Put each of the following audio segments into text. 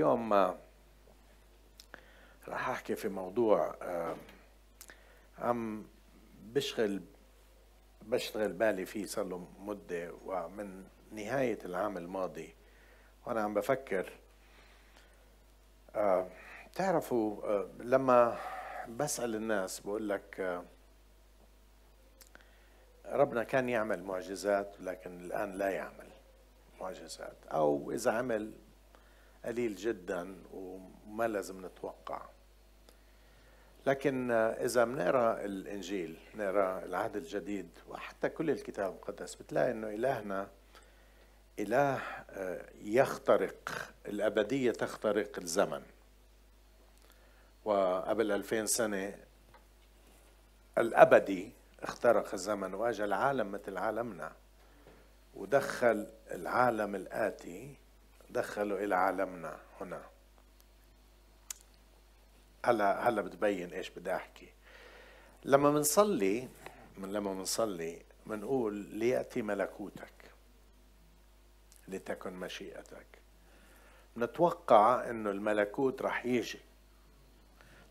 اليوم راح أحكي في موضوع عم بشغل بشتغل بالي فيه صار له مدة ومن نهاية العام الماضي وأنا عم بفكر تعرفوا لما بسأل الناس بقول لك ربنا كان يعمل معجزات لكن الآن لا يعمل معجزات أو إذا عمل قليل جدا وما لازم نتوقع. لكن إذا بنقرأ الإنجيل نقرا العهد الجديد وحتى كل الكتاب المقدس بتلاقي إنه إلهنا إله يخترق الأبدية تخترق الزمن. وقبل ألفين سنة الأبدي اخترق الزمن وأجى العالم مثل عالمنا ودخل العالم الآتي دخله إلى عالمنا هنا. هلا هلا بتبين إيش بدي أحكي. لما بنصلي من لما بنصلي بنقول ليأتي ملكوتك لتكن مشيئتك. نتوقع إنه الملكوت رح يجي.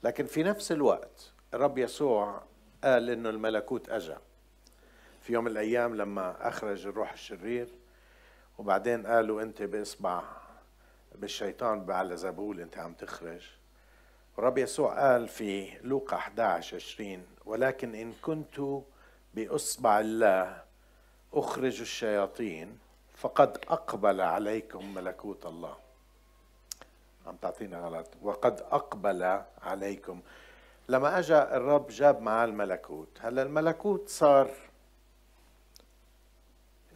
لكن في نفس الوقت الرب يسوع قال إنه الملكوت اجى في يوم من الأيام لما أخرج الروح الشرير وبعدين قالوا أنت باصبع بالشيطان بعلى زبول أنت عم تخرج. الرب يسوع قال في لوقا 11 20 ولكن إن كنت بأصبع الله أخرج الشياطين فقد أقبل عليكم ملكوت الله. عم تعطينا غلط. وقد أقبل عليكم. لما اجى الرب جاب معاه الملكوت. هلا الملكوت صار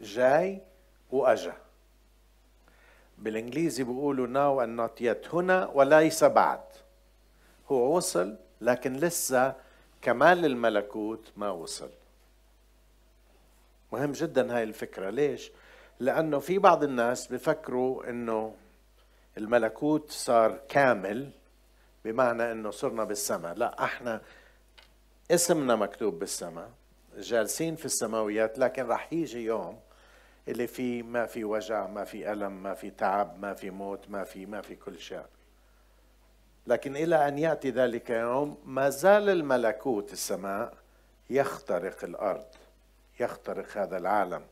جاي وأجا. بالإنجليزي بيقولوا ناو and not yet. هنا وليس بعد. هو وصل لكن لسه كمال الملكوت ما وصل. مهم جدا هاي الفكرة. ليش؟ لأنه في بعض الناس بفكروا إنه الملكوت صار كامل بمعنى إنه صرنا بالسماء. لا إحنا اسمنا مكتوب بالسماء جالسين في السماويات لكن رح يجي يوم اللي فيه ما في وجع ما في ألم ما في تعب ما في موت ما في ما في كل شيء. لكن إلى أن يأتي ذلك يوم ما زال الملكوت السماء يخترق الأرض يخترق هذا العالم.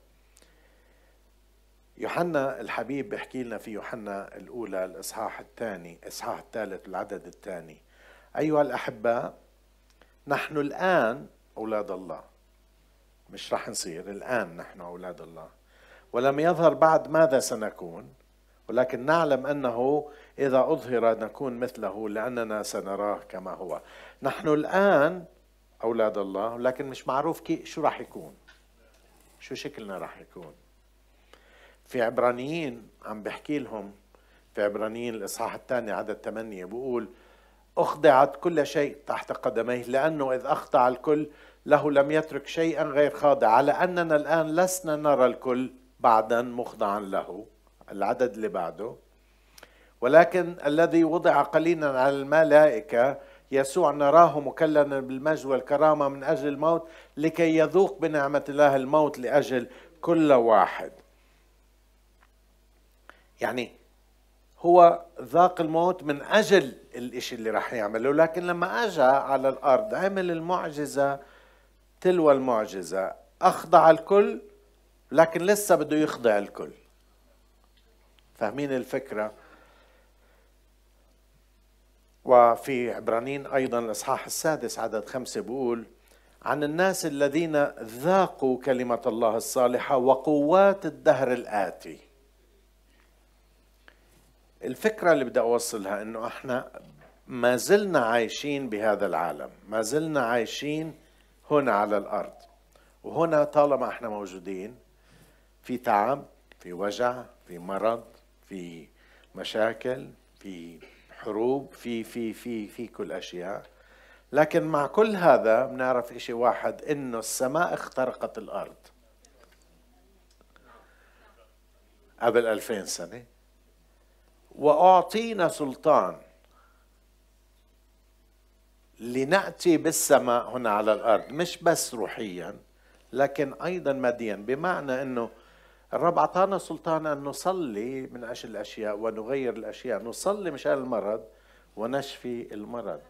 يوحنا الحبيب بيحكي لنا في يوحنا الأولى الإصحاح الثاني إصحاح الثالث العدد الثاني. أيها الأحباء نحن الآن أولاد الله. مش رح نصير الآن نحن أولاد الله. ولم يظهر بعد ماذا سنكون ولكن نعلم أنه إذا أظهر نكون مثله لأننا سنراه كما هو. نحن الآن أولاد الله لكن مش معروف كي شو راح يكون. شو شكلنا راح يكون. في عبرانيين عم بحكي لهم في عبرانيين الإصحاح الثاني عدد ثمانية بقول أخضعت كل شيء تحت قدميه لأنه إذ أخضع الكل له لم يترك شيئا غير خاضع على أننا الآن لسنا نرى الكل بعدا مخضعا له العدد اللي بعده. ولكن الذي وضع قليلا على الملائكة يسوع نراه مكللا بالمجد والكرامة من أجل الموت لكي يذوق بنعمة الله الموت لأجل كل واحد. يعني هو ذاق الموت من أجل الإشي اللي راح يعمله لكن لما أجى على الأرض عمل المعجزة تلو المعجزة أخضع الكل لكن لسه بده يخضع الكل. فاهمين الفكرة؟ وفي عبرانيين أيضا الإصحاح السادس عدد خمسة بيقول عن الناس الذين ذاقوا كلمة الله الصالحة وقوات الدهر الآتي. الفكرة اللي بدي أوصلها إنه إحنا ما زلنا عايشين بهذا العالم ما زلنا عايشين هنا على الأرض. وهنا طالما إحنا موجودين في تعب في وجع في مرض في مشاكل في حروب في في في في كل أشياء. لكن مع كل هذا بنعرف اشي واحد إنه السماء اخترقت الأرض. قبل ألفين سنة. وأعطينا سلطان لنأتي بالسماء هنا على الأرض. مش بس روحيا لكن أيضا ماديا. بمعنى أنه الرب أعطانا سلطان أن نصلي من أجل الأشياء ونغير الأشياء. نصلي مشان المرض ونشفي المرض.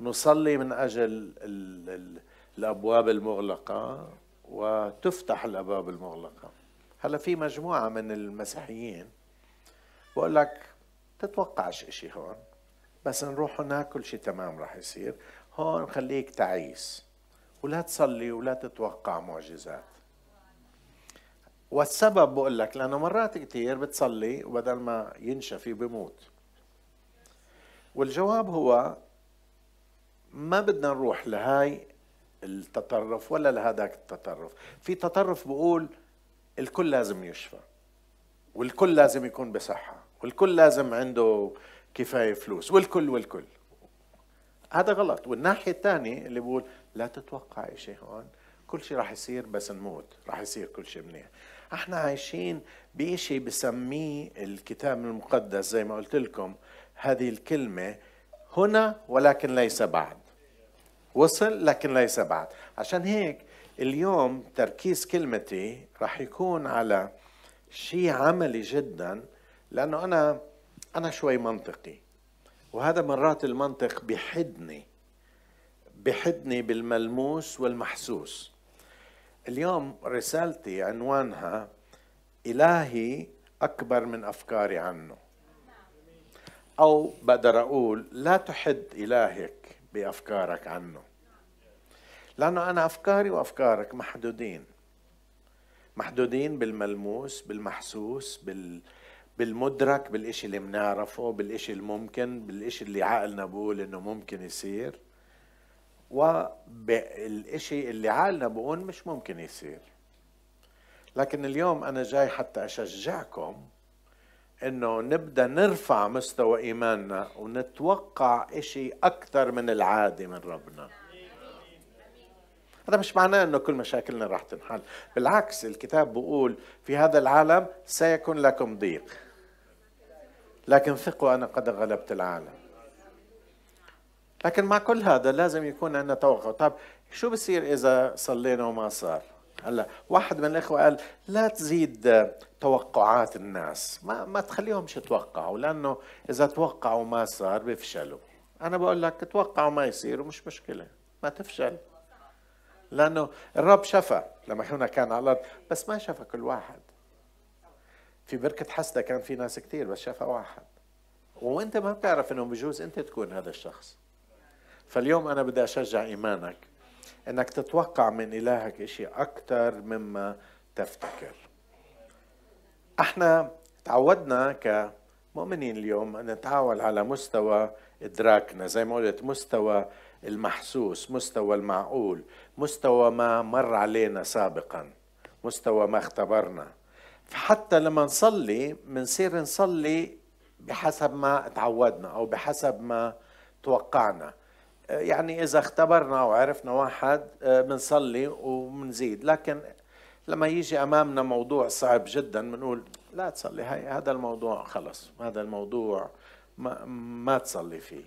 نصلي من أجل ال ال الأبواب المغلقة وتفتح الأبواب المغلقة. هلا في مجموعة من المسيحيين بقول لك تتوقعش إشي هون بس نروح هناك كل شيء تمام راح يصير. هون خليك تعيس ولا تصلي ولا تتوقع معجزات. والسبب بقول لك لأنه مرات كثير بتصلي وبدل ما ينشفي بموت والجواب هو ما بدنا نروح لهاي التطرف ولا لهذاك التطرف. في تطرف بقول الكل لازم يشفى والكل لازم يكون بصحة والكل لازم عنده كفاية فلوس والكل والكل. هذا غلط. والناحية الثانية اللي بقول لا تتوقع شيء هون كل شيء راح يصير بس نموت راح يصير كل شيء منيح. إحنا عايشين بشيء بسميه الكتاب المقدس زي ما قلت لكم هذه الكلمة هنا ولكن ليس بعد. وصل لكن ليس بعد. عشان هيك اليوم تركيز كلمتي راح يكون على شيء عملي جدا لأنه أنا أنا شوي منطقي. وهذا مرات المنطق بحدني بحدني بالملموس والمحسوس. اليوم رسالتي عنوانها إلهي أكبر من أفكاري عنه. أو بقدر أقول لا تحد إلهك بأفكارك عنه. لأنه أنا أفكاري وأفكارك محدودين. محدودين بالملموس بالمحسوس بال بالمدرك بالإشي اللي بنعرفه بالإشي الممكن بالإشي اللي عقلنا بقول إنه ممكن يصير. وبالإشي اللي عقلنا بقول مش ممكن يصير. لكن اليوم أنا جاي حتى أشجعكم إنه نبدأ نرفع مستوى إيماننا ونتوقع إشي أكثر من العادي من ربنا. هذا مش معناه إنه كل مشاكلنا راح تنحل. بالعكس الكتاب بيقول في هذا العالم سيكون لكم ضيق. لكن ثقوا أنا قد غلبت العالم. لكن مع كل هذا لازم يكون عندنا توقع طب شو بصير إذا صلينا وما صار؟ هلا واحد من الإخوة قال لا تزيد توقعات الناس. ما ما تخليهمش يتوقعوا لأنه إذا توقعوا ما صار بيفشلوا. أنا بقول لك توقعوا ما يصير ومش مشكلة ما تفشل. لأنه الرب شفى لما هنا كان على الأرض بس ما شفى كل واحد. في بركة حسدة كان في ناس كثير بس شفى واحد. وأنت ما بتعرف إنه بجوز أنت تكون هذا الشخص. فاليوم أنا بدي أشجع إيمانك إنك تتوقع من إلهك إشي أكثر مما تفتكر. إحنا تعودنا كمؤمنين اليوم أن نتعامل على مستوى إدراكنا زي ما قلت مستوى المحسوس مستوى المعقول مستوى ما مر علينا سابقا مستوى ما اختبرنا. فحتى لما نصلي بنصير نصلي بحسب ما تعودنا أو بحسب ما توقعنا. يعني إذا اختبرنا وعرفنا واحد بنصلي وبنزيد لكن لما يجي أمامنا موضوع صعب جدا بنقول لا تصلي هاي هذا الموضوع خلص هذا الموضوع ما, ما تصلي فيه.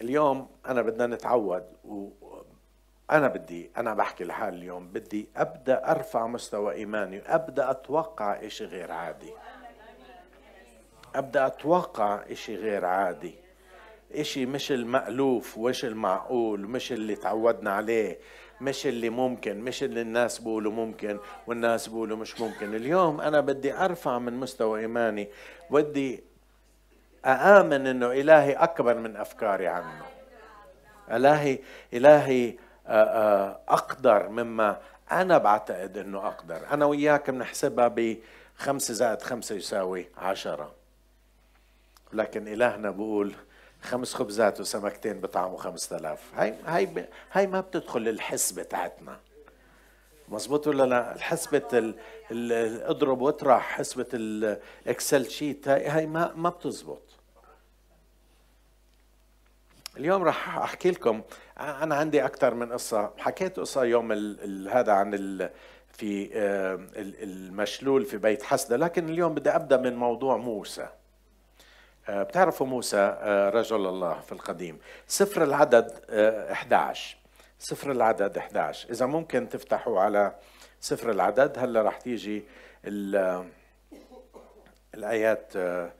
اليوم أنا بدنا نتعود وأنا بدي أنا بحكي لحالي اليوم بدي أبدأ أرفع مستوى إيماني أبدأ أتوقع إشي غير عادي. أبدأ أتوقع إشي غير عادي. إشي مش المألوف وش المعقول مش اللي تعودنا عليه مش اللي ممكن مش اللي الناس بيقولوا ممكن والناس بيقولوا مش ممكن. اليوم أنا بدي أرفع من مستوى إيماني بدي أآمن أنه إلهي أكبر من أفكاري عنه. إلهي إلهي أقدر مما أنا بعتقد أنه أقدر. أنا وياك بنحسبها بخمسة زائد خمسة يساوي عشرة. لكن إلهنا بقول خمس خبزات وسمكتين بطعموا خمسة آلاف هاي هاي هاي ما بتدخل الحسبة تاعتنا. مزبوط ولا لا؟ الحسبة اضرب واطرح حسبة ال Excel sheet هاي, هاي ما ما بتزبط. اليوم راح أحكي لكم أنا عندي أكثر من قصة. حكيت قصة يوم ال هذا عن ال في المشلول في بيت حسدة لكن اليوم بدي أبدأ من موضوع موسى. بتعرفوا موسى آه، رجل الله في القديم. سفر العدد 11 سفر العدد 11 إذا ممكن تفتحوا على سفر العدد. هلا رح تيجي الآيات آه،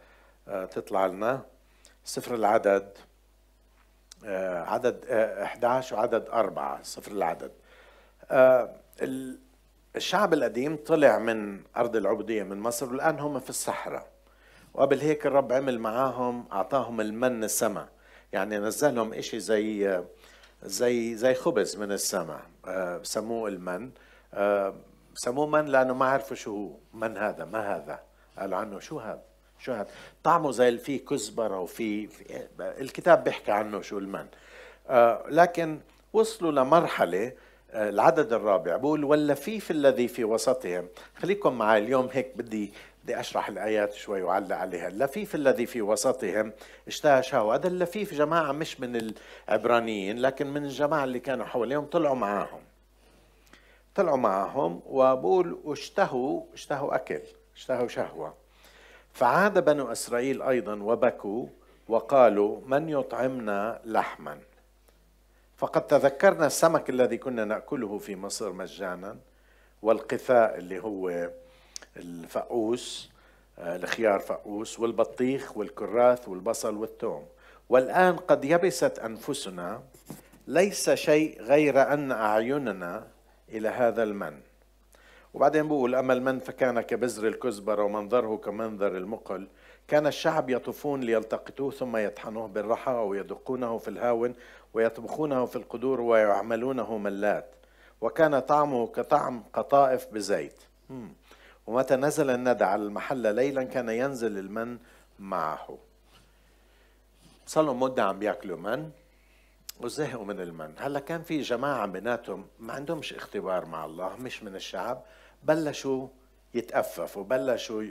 آه، تطلع لنا. سفر العدد آه، عدد 11 وعدد أربعة. سفر العدد. الشعب القديم طلع من أرض العبودية من مصر والآن هم في الصحراء. وقبل هيك الرب عمل معاهم أعطاهم المن السماء. يعني نزل لهم إشي زي زي زي خبز من السماء. بسموه المن. سموه من لأنه ما عرفوا شو هو. من هذا؟ ما هذا؟ قالوا عنه شو هذا؟ شو هذا؟ طعمه زي في كزبرة وفي الكتاب بيحكي عنه شو المن. آه لكن وصلوا لمرحلة آه العدد الرابع بقول واللفيف الذي في وسطهم. خليكم معي اليوم هيك بدي بدي أشرح الآيات شوي وعلق عليها. اللفيف الذي في وسطهم. اشتهى شهوة. هذا اللفيف جماعة مش من العبرانيين لكن من الجماعة اللي كانوا حواليهم. طلعوا معاهم. طلعوا معهم وبقول واشتهوا اشتهوا أكل اشتهوا شهوة. فعاد بنو إسرائيل أيضا وبكوا وقالوا من يطعمنا لحما؟ فقد تذكرنا السمك الذي كنا نأكله في مصر مجانا والقثاء اللي هو الفقوس آه، الخيار فقوس والبطيخ والكراث والبصل والثوم. والآن قد يبست أنفسنا ليس شيء غير أن أعيننا إلى هذا المن. وبعدين بقول أما المن فكان كبزر الكزبرة ومنظره كمنظر المقل. كان الشعب يطوفون ليلتقطوه ثم يطحنوه بالرحى ويدقونه في الهاون ويطبخونه في القدور ويعملونه ملات. وكان طعمه كطعم قطائف بزيت. ومتى نزل الندى على المحل ليلا كان ينزل المن معه. صار مدة عم بياكلوا من؟ وزهقوا من المن. هلأ كان في جماعة بيناتهم ما عندهمش اختبار مع الله مش من الشعب. بلشوا يتأففوا بلشوا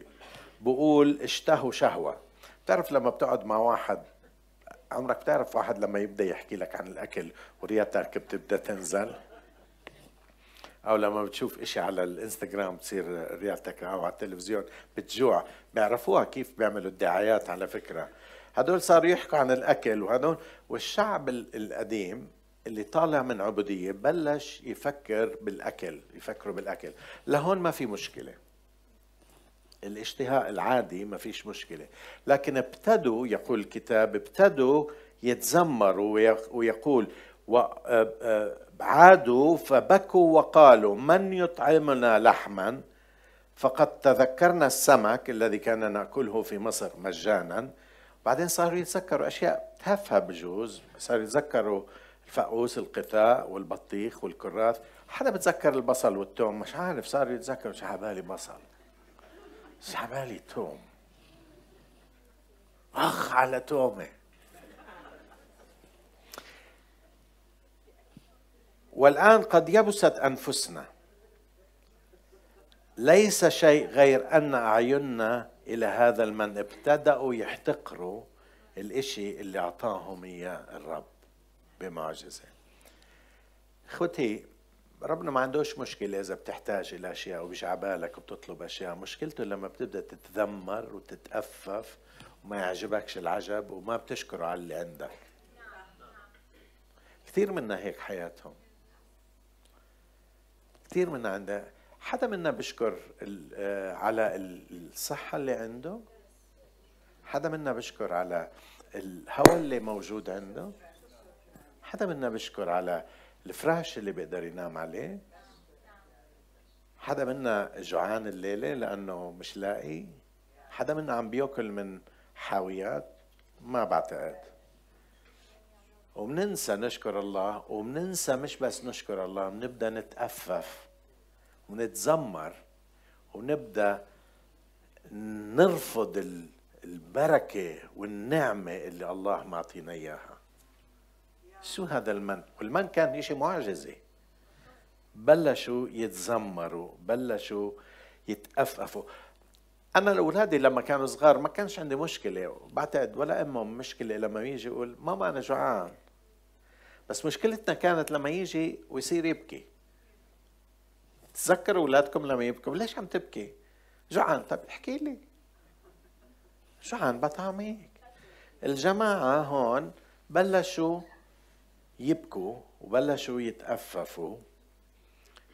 بقول اشتهوا شهوة. بتعرف لما بتقعد مع واحد عمرك بتعرف واحد لما يبدأ يحكي لك عن الأكل ورياتك بتبدأ تنزل؟ أو لما بتشوف إشي على الإنستغرام بتصير رياتك أو على التلفزيون بتجوع. بيعرفوها كيف بيعملوا الدعايات على فكرة. هدول صاروا يحكوا عن الأكل وهدول والشعب القديم اللي طالع من عبودية بلش يفكر بالأكل يفكروا بالأكل. لهون ما في مشكلة. الاشتهاء العادي ما فيش مشكلة. لكن ابتدوا يقول الكتاب ابتدوا يتذمروا ويقول عادوا فبكوا وقالوا من يطعمنا لحما؟ فقد تذكرنا السمك الذي كان نأكله في مصر مجانا. بعدين صاروا يتذكروا أشياء تافهة بجوز. صاروا يتذكروا الفقوس القثاء والبطيخ والكراث. حدا بتذكر البصل والثوم؟ مش عارف. صار يتذكر مش بصل. مش عبالي توم. اخ على تومه والآن قد يبست أنفسنا. ليس شيء غير أن أعيننا إلى هذا المن ابتدأوا يحتقروا الإشي اللي أعطاهم إياه الرب بمعجزة. إخوتي ربنا ما عندوش مشكلة إذا بتحتاج إلى أشياء وبيش عبالك وبتطلب أشياء. مشكلته لما بتبدأ تتذمر وتتأفف وما يعجبكش العجب وما بتشكره على اللي عندك. كثير منا هيك حياتهم. كثير منا عنده. حدا منا بيشكر آه، على الصحة اللي عنده. حدا منا بيشكر على الهواء اللي موجود عنده. حدا منا بيشكر على الفراش اللي بيقدر ينام عليه. حدا منا جوعان الليلة لأنه مش لاقي. حدا منا عم بيأكل من حاويات ما بعتقد. وبننسى نشكر الله وبننسى مش بس نشكر الله بنبدا نتأفف ونتذمر ونبدأ نرفض البركة والنعمة اللي الله معطينا إياها. شو هذا المن؟ والمن كان شيء معجزة. بلشوا يتذمروا بلشوا يتأففوا أنا لأولادي لما كانوا صغار ما كانش عندي مشكلة بعتقد ولا أمهم مشكلة لما يجي يقول ماما أنا جوعان. بس مشكلتنا كانت لما يجي ويصير يبكي. تذكروا أولادكم لما يبكوا؟ ليش عم تبكي؟ جوعان. طب احكي لي. جوعان بطعميك. الجماعة هون بلشوا يبكوا وبلشوا يتأففوا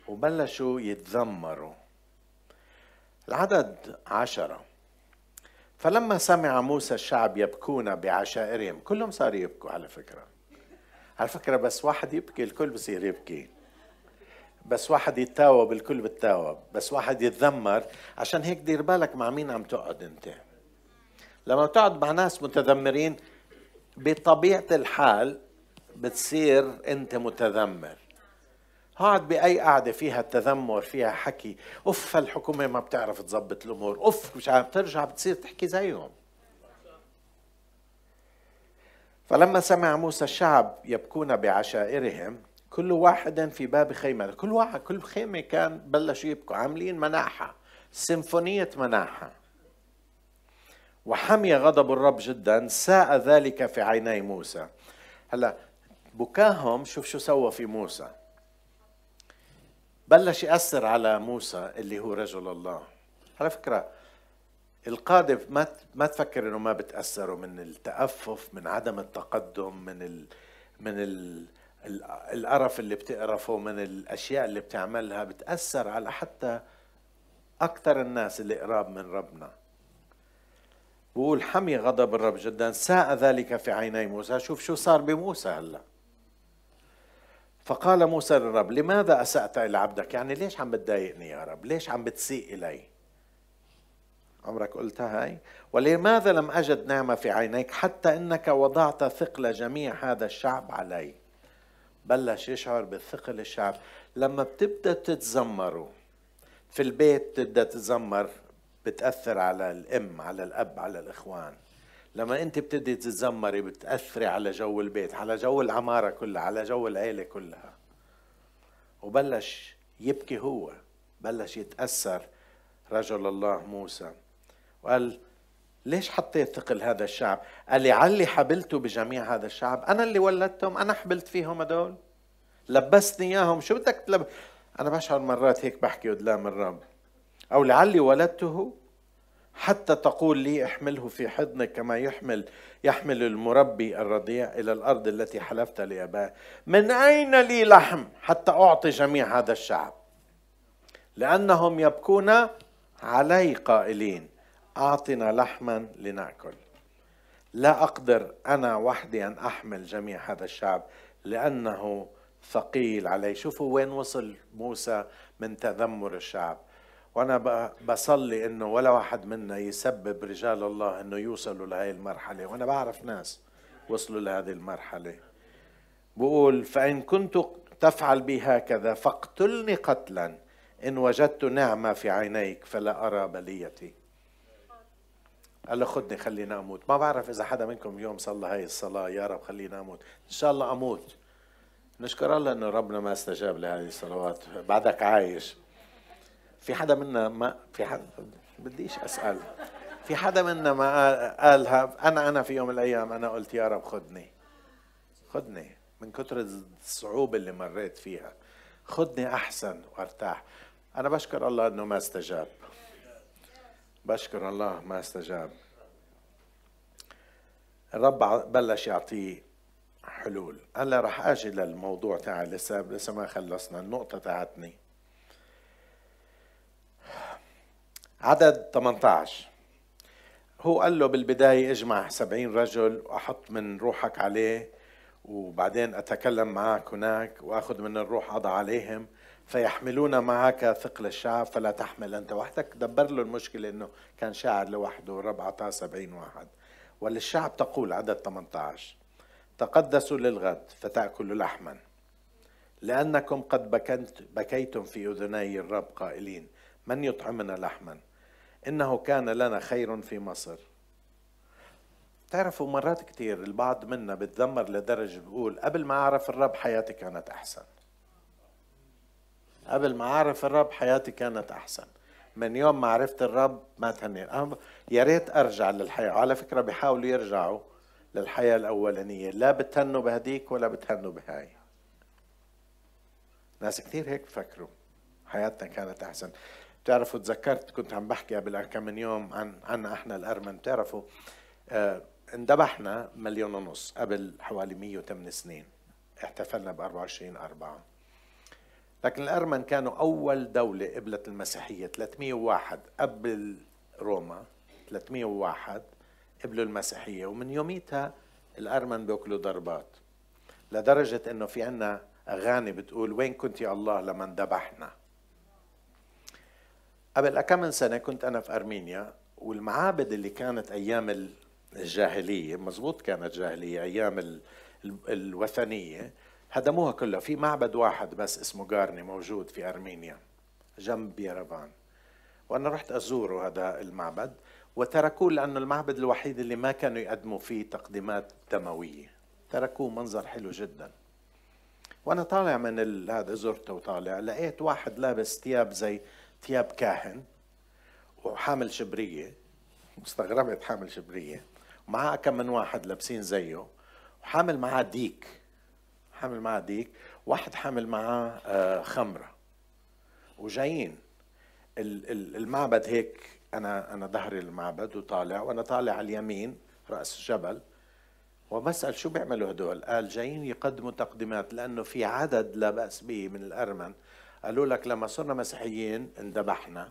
وبلشوا يتذمروا. العدد عشرة. فلما سمع موسى الشعب يبكون بعشائرهم كلهم صاروا يبكوا على فكرة. على فكرة بس واحد يبكي الكل بصير يبكي. بس واحد يتاوب الكل بتاوب. بس واحد يتذمر. عشان هيك دير بالك مع مين عم تقعد أنت. لما تقعد مع ناس متذمرين بطبيعة الحال بتصير انت متذمر. اقعد بأي قعده فيها تذمر فيها حكي أوف الحكومة ما بتعرف تظبط الأمور أوف مش عارف ترجع بتصير تحكي زيهم. فلما سمع موسى الشعب يبكون بعشائرهم كل واحد في باب خيمة كل واحد كل خيمة كان بلشوا يبكوا عاملين مناحة سيمفونية مناحة. وحمي غضب الرب جدا ساء ذلك في عيني موسى. هلأ بكاهم شوف شو سوى في موسى. بلش يأثر على موسى اللي هو رجل الله. على فكرة القادة ما ما تفكر إنه ما بتأثروا من التأفف من عدم التقدم من ال من ال القرف اللي بتقرفه من الأشياء اللي بتعملها. بتأثر على حتى أكثر الناس اللي قراب من ربنا. بقول حمي غضب الرب جدا ساء ذلك في عيني موسى. شوف شو صار بموسى هلأ. فقال موسى للرب لماذا أسأت إلى عبدك؟ يعني ليش عم بتضايقني يا رب؟ ليش عم بتسيء إلي؟ عمرك قلتها هاي؟ ولماذا لم أجد نعمة في عينيك حتى إنك وضعت ثقل جميع هذا الشعب علي؟ بلش يشعر بالثقل الشعب. لما بتبدأ تتذمروا في البيت تبدأ تتذمر بتأثر على الأم على الأب على الإخوان. لما انت بتبدي تتذمري بتأثري على جو البيت على جو العمارة كلها على جو العيلة كلها. وبلش يبكي هو بلش يتأثر رجل الله موسى. وقال ليش حطيت ثقل هذا الشعب؟ قال لعلي حبلت بجميع هذا الشعب. أنا اللي ولدتهم أنا حبلت فيهم هدول. لبستني إياهم. شو بدك تلب... أنا بشعر مرات هيك بحكي قدام الرب. أو لعلي ولدته حتى تقول لي احمله في حضنك كما يحمل يحمل المربي الرضيع إلى الأرض التي حلفت لأباه. من أين لي لحم حتى أعطي جميع هذا الشعب؟ لأنهم يبكون علي قائلين أعطنا لحما لنأكل. لا أقدر أنا وحدي أن أحمل جميع هذا الشعب لأنه ثقيل علي. شوفوا وين وصل موسى من تذمر الشعب. وأنا بصلي إنه ولا واحد منا يسبب رجال الله إنه يوصلوا لهي المرحلة وأنا بعرف ناس وصلوا لهذه المرحلة. بقول فإن كنت تفعل بي هكذا فاقتلني قتلا إن وجدت نعمة في عينيك فلا أرى بليتي. قال له خدني خلينا أموت. ما بعرف إذا حدا منكم اليوم صلى هاي الصلاة يا رب خلينا أموت. إن شاء الله أموت. نشكر الله إنه ربنا ما استجاب لهذه الصلوات. بعدك عايش. في حدا منا ما في حدا بديش أسأل. في حدا منا ما قالها أنا أنا في يوم من الأيام أنا قلت يا رب خدني. خدني من كثر الصعوبة اللي مريت فيها. خدني أحسن وأرتاح. أنا بشكر الله أنه ما استجاب. بشكر الله ما استجاب. الرب بلش يعطيه حلول. هلأ رح أجي للموضوع تاعي لسه لسه ما خلصنا. النقطة تاعتني. عدد 18 هو قال له بالبداية اجمع سبعين رجل وأحط من روحك عليه وبعدين أتكلم معك هناك وأخذ من الروح أضع عليهم فيحملون معك ثقل الشعب فلا تحمل أنت وحدك. دبر له المشكلة أنه كان شاعر لوحده ورب أعطاه سبعين واحد. وللشعب تقول عدد 18 تقدسوا للغد فتأكلوا لحما. لأنكم قد بكنت بكيتم في أذني الرب قائلين من يطعمنا لحما؟ إنه كان لنا خير في مصر. تعرفوا مرات كثير البعض منا بتذمر لدرجة بقول قبل ما أعرف الرب حياتي كانت أحسن. قبل ما أعرف الرب حياتي كانت أحسن. من يوم ما عرفت الرب ما تهني. يا ريت أرجع للحياة. على فكرة بيحاولوا يرجعوا للحياة الأولانية. لا بتهنوا بهديك ولا بتهنوا بهاي. ناس كثير هيك بفكروا حياتنا كانت أحسن. بتعرفوا تذكرت كنت عم بحكي قبل كم من يوم عن عنا إحنا الارمن بتعرفوا؟ آه اندبحنا مليون ونص قبل حوالي 108 سنين. احتفلنا ب 24 أربعة. لكن الأرمن كانوا أول دولة قبلت المسيحية 301 قبل روما 301 قبلوا المسيحية ومن يوميتها الأرمن بيأكلوا ضربات. لدرجة أنه في عنا أغاني بتقول وين كنت يا الله لما ذبحنا قبل كم سنة كنت أنا في أرمينيا والمعابد اللي كانت أيام الجاهلية مزبوط كانت جاهلية أيام الوثنية هدموها كلها. في معبد واحد بس اسمه جارني موجود في أرمينيا جنب يرفان وأنا رحت أزوره هذا المعبد وتركوه لأنه المعبد الوحيد اللي ما كانوا يقدموا فيه تقديمات دموية. تركوه منظر حلو جدا. وأنا طالع من هذا زرته وطالع لقيت واحد لابس ثياب زي ثياب كاهن وحامل شبرية استغربت حامل شبرية ومعاه كم من واحد لابسين زيه وحامل معاه ديك حامل معاه ديك واحد حامل معاه خمرة. وجايين. المعبد هيك أنا أنا ظهري المعبد وطالع وأنا طالع على اليمين رأس الجبل. وبسأل شو بيعملوا هدول؟ قال جايين يقدموا تقديمات لأنه في عدد لا بأس به من الأرمن. قالوا لك لما صرنا مسيحيين اندبحنا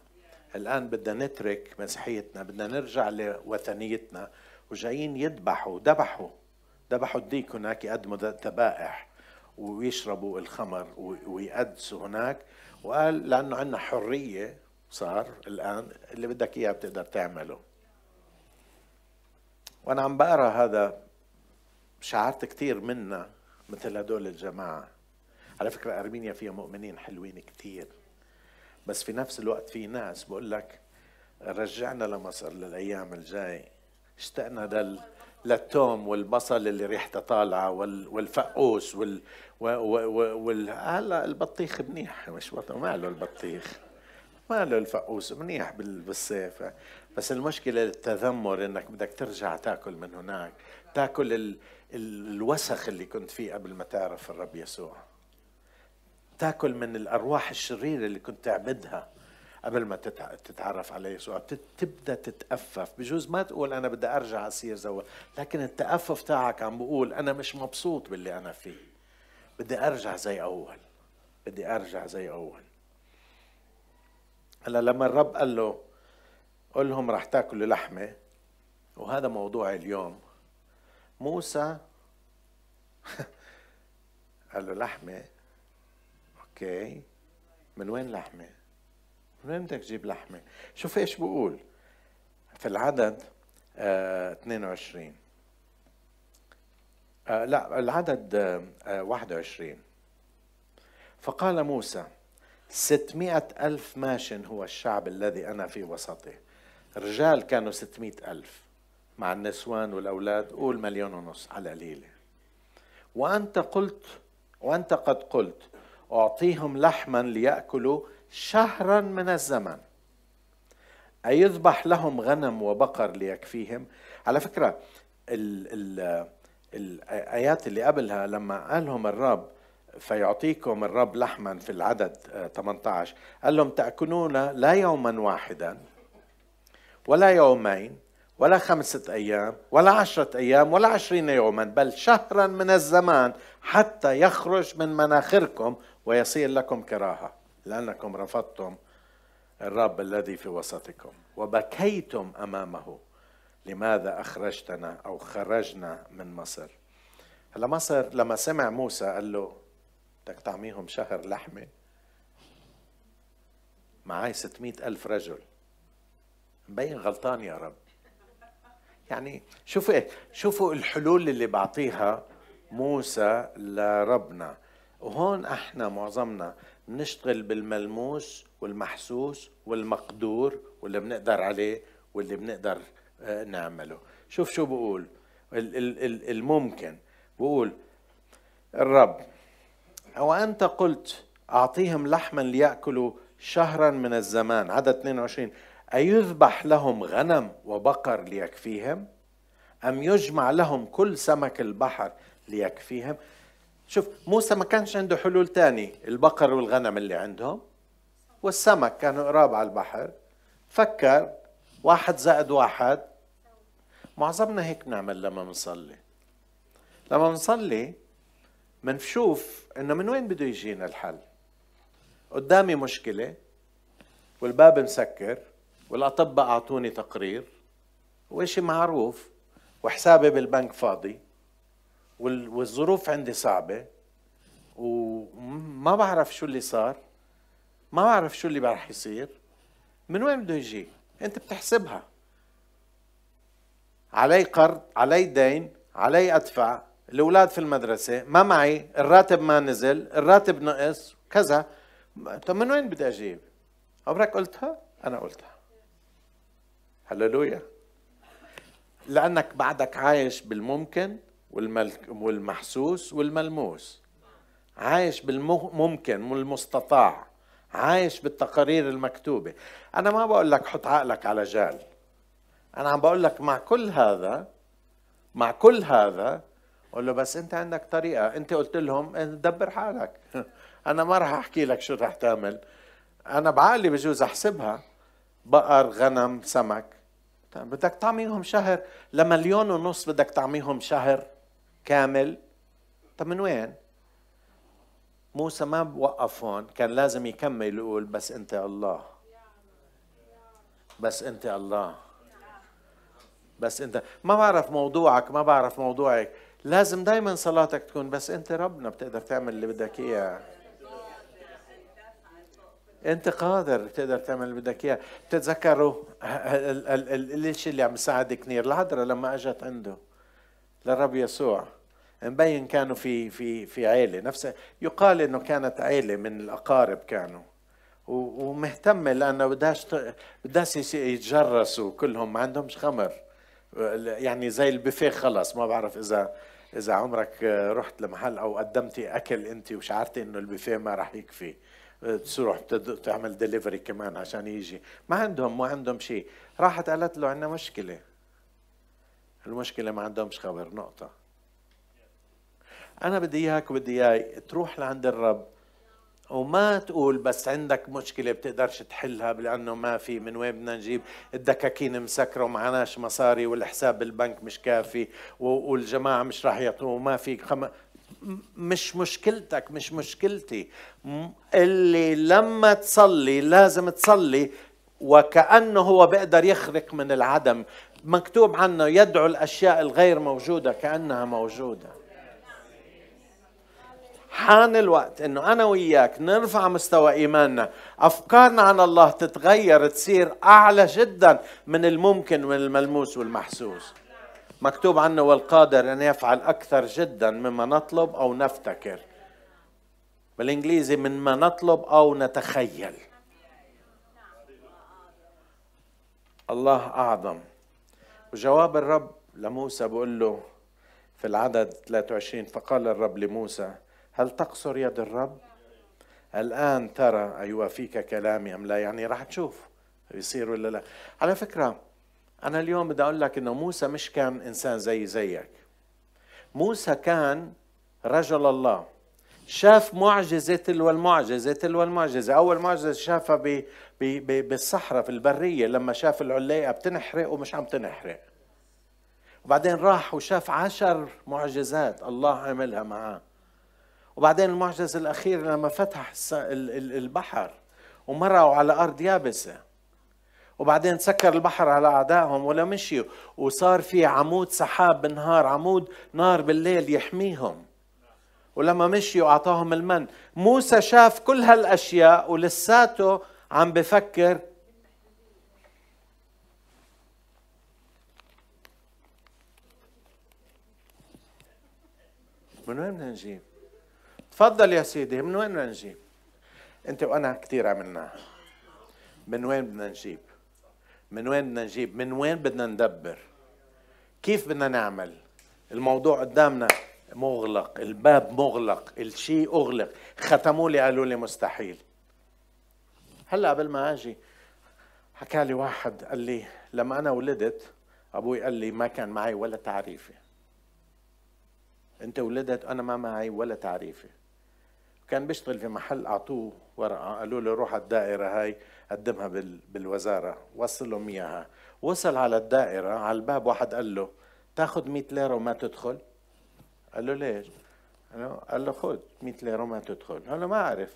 الآن بدنا نترك مسيحيتنا بدنا نرجع لوثنيتنا وجايين يذبحوا ذبحوا. ذبحوا الديك هناك يقدموا ذبائح ويشربوا الخمر ويقدسوا هناك. وقال لأنه عندنا حرية صار الآن اللي بدك إياه بتقدر تعمله. وأنا عم بقرأ هذا شعرت كثير منا مثل هدول الجماعة. على فكرة أرمينيا فيها مؤمنين حلوين كثير بس في نفس الوقت في ناس بقول لك رجعنا لمصر للأيام الجاي. اشتقنا لل للتوم والبصل اللي ريحته طالعة والفقوس وال وال هلا البطيخ منيح. مش بطل ماله البطيخ؟ ماله الفقوس؟ منيح بالصيف. بس المشكلة التذمر إنك بدك ترجع تاكل من هناك. تاكل ال... الوسخ اللي كنت فيه قبل ما تعرف الرب يسوع. تاكل من الأرواح الشريرة اللي كنت تعبدها قبل ما تتعرف على يسوع. تبدأ تتأفف. بجوز ما تقول أنا بدي أرجع أصير زو لكن التأفف تاعك عم بقول أنا مش مبسوط باللي أنا فيه. بدي أرجع زي أول. بدي أرجع زي أول. هلا لما الرب قال له قل لهم راح تاكلوا لحمة وهذا موضوع اليوم. موسى قال له لحمة أوكي من وين لحمة. من وين بدك تجيب لحمة. شوف إيش بقول. في العدد آه 22 آه لا العدد آه 21 فقال موسى ستمائة ألف ماش هو الشعب الذي أنا في وسطه. رجال كانوا ستمائة ألف. مع النسوان والأولاد قول مليون ونص على قليلة. وأنت قلت وأنت قد قلت أعطيهم لحما ليأكلوا شهرا من الزمن. أيذبح لهم غنم وبقر ليكفيهم؟ على فكرة ال ال الآيات اللي قبلها لما قال لهم الرب فيعطيكم الرب لحما في العدد 18 قال لهم تأكلون لا يوما واحدا ولا يومين ولا خمسة أيام ولا عشرة أيام ولا عشرين يوما بل شهرا من الزمان حتى يخرج من مناخركم ويصير لكم كراهة لأنكم رفضتم الرب الذي في وسطكم وبكيتم أمامه. لماذا أخرجتنا أو خرجنا من مصر؟ هلا مصر لما سمع موسى قال له بدك تعميهم شهر لحمة؟ معاي ستمائة ألف رجل. مبين غلطان يا رب. يعني شوفوا إيه شوفوا الحلول اللي بعطيها موسى لربنا. وهون إحنا معظمنا نشتغل بالملموس والمحسوس والمقدور واللي بنقدر عليه واللي بنقدر آه، نعمله. شوف شو بقول الممكن. بقول الرب أو أنت قلت أعطيهم لحما ليأكلوا شهرا من الزمان. عدد 22 أيذبح لهم غنم وبقر ليكفيهم؟ أم يجمع لهم كل سمك البحر ليكفيهم؟ شوف موسى ما كانش عنده حلول تاني البقر والغنم اللي عندهم والسمك كانوا قراب على البحر. فكر واحد زائد واحد. معظمنا هيك بنعمل لما بنصلي. لما بنصلي منشوف إنه من وين بده يجينا الحل؟ قدامي مشكلة والباب مسكر. والأطباء أعطوني تقرير وإشي معروف وحسابي بالبنك فاضي والظروف عندي صعبة وما بعرف شو اللي صار ما بعرف شو اللي راح يصير من وين بده يجي؟ أنت بتحسبها. علي قرض علي دين علي أدفع الأولاد في المدرسة ما معي الراتب ما نزل الراتب نقص كذا. طب من وين بدي أجيب؟ عمرك قلتها؟ أنا قلتها. هللويا. لأنك بعدك عايش بالممكن والمحسوس والملموس. عايش بالممكن والمستطاع. عايش بالتقارير المكتوبة. أنا ما بقول لك حط عقلك على جال. أنا عم بقول لك مع كل هذا مع كل هذا قول له بس أنت عندك طريقة. أنت قلت لهم دبر حالك. أنا ما راح أحكي لك شو راح تعمل. أنا بعقلي بجوز أحسبها. بقر غنم سمك. بدك تعميهم شهر لمليون ونص بدك تعميهم شهر كامل. طب من وين؟ موسى ما بوقف هون كان لازم يكمل يقول بس أنت الله. بس أنت الله. بس أنت ما بعرف موضوعك ما بعرف موضوعك. لازم دائما صلاتك تكون بس أنت ربنا بتقدر تعمل اللي بدك إياه. أنت قادر بتقدر تعمل اللي بدك إياه. بتتذكروا الشيء اللي عم يساعد كثير العذراء لما أجت عنده للرب يسوع مبين كانوا في في في عيلة. نفس يقال إنه كانت عيلة من الأقارب كانوا. ومهتمه لأنه بدهاش بدهاش يتجرسوا كلهم ما عندهمش خمر. يعني زي البوفيه خلص. ما بعرف اذا إذا عمرك رحت لمحل أو قدمتي أكل أنت وشعرتي إنه البوفيه ما راح يكفي. تروح تعمل دليفري كمان عشان يجي. ما عندهم ما عندهم شيء. راحت قالت له عندنا مشكلة. المشكلة ما عندهمش خبر نقطة. أنا بدي إياك وبدي اياك تروح لعند الرب وما تقول بس عندك مشكلة بتقدرش تحلها لأنه ما في من وين بدنا نجيب؟ الدكاكين مسكرة ومعناش مصاري والحساب بالبنك مش كافي والجماعة مش راح يعطوا وما في خم... مش مشكلتك مش مشكلتي. اللي لما تصلي لازم تصلي وكأنه هو بيقدر يخرق من العدم. مكتوب عنه يدعو الأشياء الغير موجودة كأنها موجودة. حان الوقت إنه أنا وياك نرفع مستوى إيماننا. أفكارنا عن الله تتغير تصير أعلى جدا من الممكن من الملموس والمحسوس. مكتوب عنه والقادر أن يفعل أكثر جدا مما نطلب أو نفتكر. بالإنجليزي من ما نطلب أو نتخيل. الله أعظم. وجواب الرب لموسى بقول له في العدد 23 فقال الرب لموسى هل تقصر يد الرب؟ الآن ترى أيوافيك كلامي أم لا؟ يعني راح تشوف يصير ولا لا. على فكرة أنا اليوم بدي أقول لك إنه موسى مش كان إنسان زي زيك. موسى كان رجل الله. شاف معجزة تلو المعجزة تلو المعجزة أول معجزة شافها ب بالصحراء في البرية لما شاف العليقة بتنحرق ومش عم تنحرق. وبعدين راح وشاف عشر معجزات الله عملها معاه. وبعدين المعجزة الأخيرة لما فتح البحر ومرقوا على أرض يابسة. وبعدين سكر البحر على أعدائهم ولا مشيوا وصار في عمود سحاب بالنهار عمود نار بالليل يحميهم. ولما مشيوا أعطاهم المن. موسى شاف كل هالأشياء ولساته عم بفكر. من وين بدنا نجيب؟ تفضل يا سيدي من وين بدنا نجيب؟ أنت وأنا كثير عملناها. من وين بدنا نجيب؟ من وين بدنا نجيب؟ من وين بدنا ندبر؟ كيف بدنا نعمل؟ الموضوع قدامنا مغلق الباب مغلق الشيء أغلق. ختموا لي قالوا لي مستحيل. هلأ قبل ما أجي حكى لي واحد قال لي لما أنا ولدت أبوي قال لي ما كان معي ولا تعريفة. أنت ولدت أنا ما معي ولا تعريفة. كان بيشتغل في محل أعطوه ورقة قالوا له روح على الدائرة هاي. قدمها بالوزارة. وصل لهم إياها. وصل على الدائرة على الباب واحد قال له تاخذ 100 ليرة وما تدخل. قال له ليش؟ قال له خذ 100 ليرة ما تدخل. قال له ما أعرف.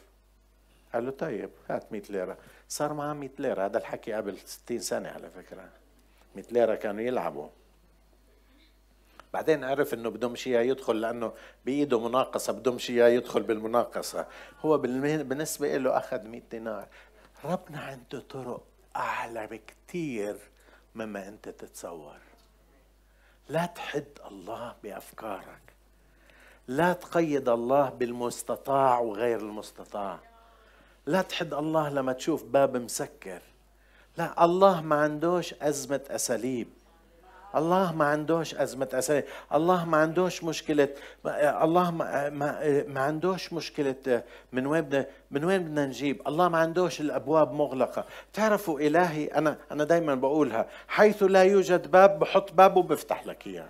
قال له طيب هات 100 ليرة. صار معاه 100 ليرة. هذا الحكي قبل 60 سنة على فكرة. 100 ليرة كانوا يلعبوا. بعدين عرف إنه بدهمش اياه يدخل لأنه بإيده مناقصة بدهمش اياه يدخل بالمناقصة. هو بالنسبة له أخذ 100 دينار. ربنا عنده طرق أعلى بكثير مما أنت تتصور. لا تحد الله بأفكارك. لا تقيد الله بالمستطاع وغير المستطاع. لا تحد الله لما تشوف باب مسكر. لا الله ما عندوش أزمة أساليب. الله ما عندوش أزمة أساليب الله ما عندوش مشكلة الله ما, ما, ما عندوش مشكلة من وين بدنا من وين بدنا نجيب؟ الله ما عندوش الأبواب مغلقة. تعرفوا إلهي أنا أنا دايما بقولها حيث لا يوجد باب بحط باب وبفتح لك إياه.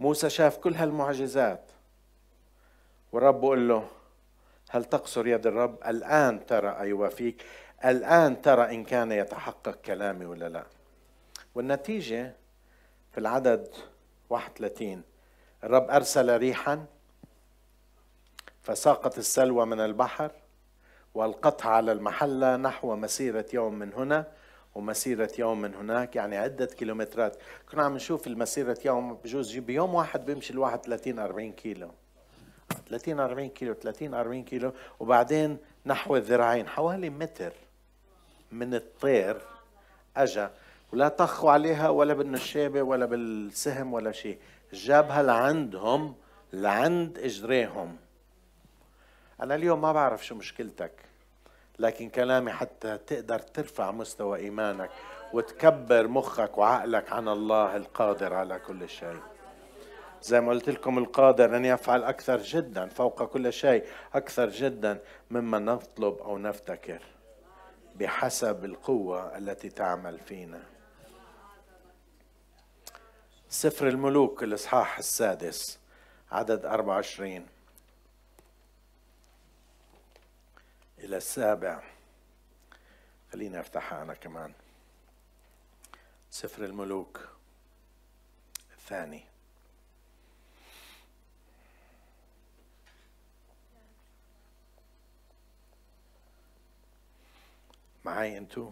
موسى شاف كل هالمعجزات والرب بقول له هل تقصر يد الرب؟ الآن ترى أيوة فيك. الآن ترى إن كان يتحقق كلامي ولا لا. والنتيجة في العدد 31 الرب أرسل ريحا فساقت السلوى من البحر والقطها على المحلة نحو مسيرة يوم من هنا ومسيرة يوم من هناك يعني عدة كيلومترات. كنا عم نشوف المسيرة يوم بجوز بيوم واحد بيمشي الواحد 30 40 كيلو. 30 40 كيلو 30 40 كيلو وبعدين نحو الذراعين حوالي متر. من الطير أجا. ولا طخوا عليها ولا بالنشابة ولا بالسهم ولا شيء جابها لعندهم لعند إجريهم. أنا اليوم ما بعرف شو مشكلتك لكن كلامي حتى تقدر ترفع مستوى إيمانك وتكبر مخك وعقلك عن الله القادر على كل شيء. زي ما قلت لكم القادر أن يفعل أكثر جدا فوق كل شيء أكثر جدا مما نطلب أو نفتكر. بحسب القوة التي تعمل فينا. سفر الملوك الإصحاح السادس عدد 24 إلى السابع. خليني أفتحها أنا كمان. سفر الملوك الثاني. معي انتو.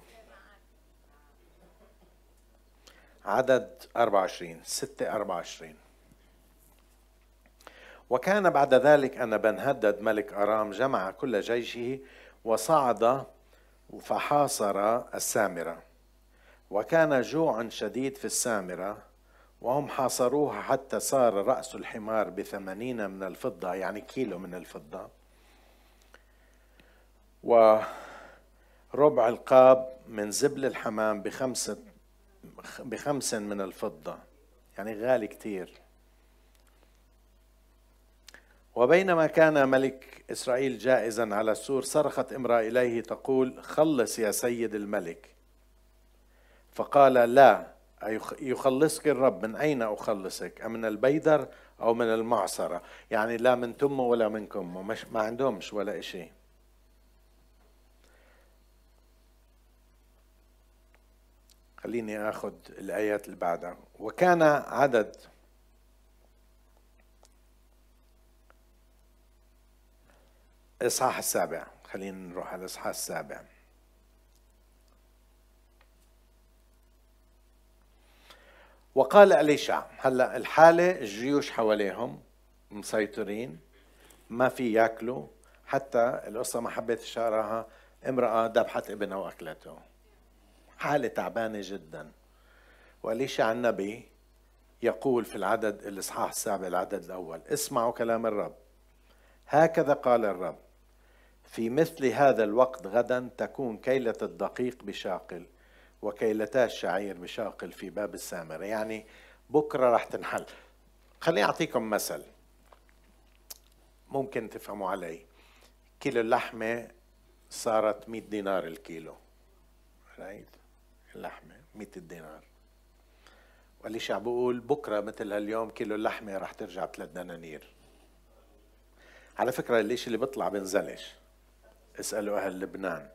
عدد 24 6 24 وكان بعد ذلك أن بن هدد ملك أرام جمع كل جيشه وصعد فحاصر السامرة. وكان جوع شديد في السامرة وهم حاصروها حتى صار رأس الحمار بثمانين من الفضة يعني كيلو من الفضة. وربع القاب من زبل الحمام بخمسة بخمس من الفضة. يعني غالي كتير. وبينما كان ملك إسرائيل جائزا على السور صرخت امرأة إليه تقول خلص يا سيد الملك. فقال لا يخلصك الرب. من أين أخلصك؟ أمن البيدر أو من المعصرة؟ يعني لا من تمه ولا منكم مش ما عندهمش ولا شيء خليني أخذ الآيات اللي بعدها. وكان عدد الإصحاح السابع. خلينا نروح على الإصحاح السابع. وقال أليشع هلا الحالة الجيوش حواليهم مسيطرين ما في ياكلوا حتى القصة ما حبيت اشارها امرأة ذبحت ابنها وأكلته. حالة تعبانة جدا. وأليشع النبي يقول في العدد الإصحاح السابع العدد الأول اسمعوا كلام الرب. هكذا قال الرب في مثل هذا الوقت غدا تكون كيلة الدقيق بشاقل وكيلتا الشعير بشاقل في باب السامرة يعني بكرة راح تنحل. خليني أعطيكم مثل ممكن تفهموا علي. كيلو اللحمة صارت 100 دينار الكيلو. رايت اللحمة 100 دينار وليش عم بقول بكرة مثل هاليوم كيلو اللحمة راح ترجع بثلاث دنانير. على فكرة الشيء اللي بيطلع بنزلش. اسألوا أهل لبنان.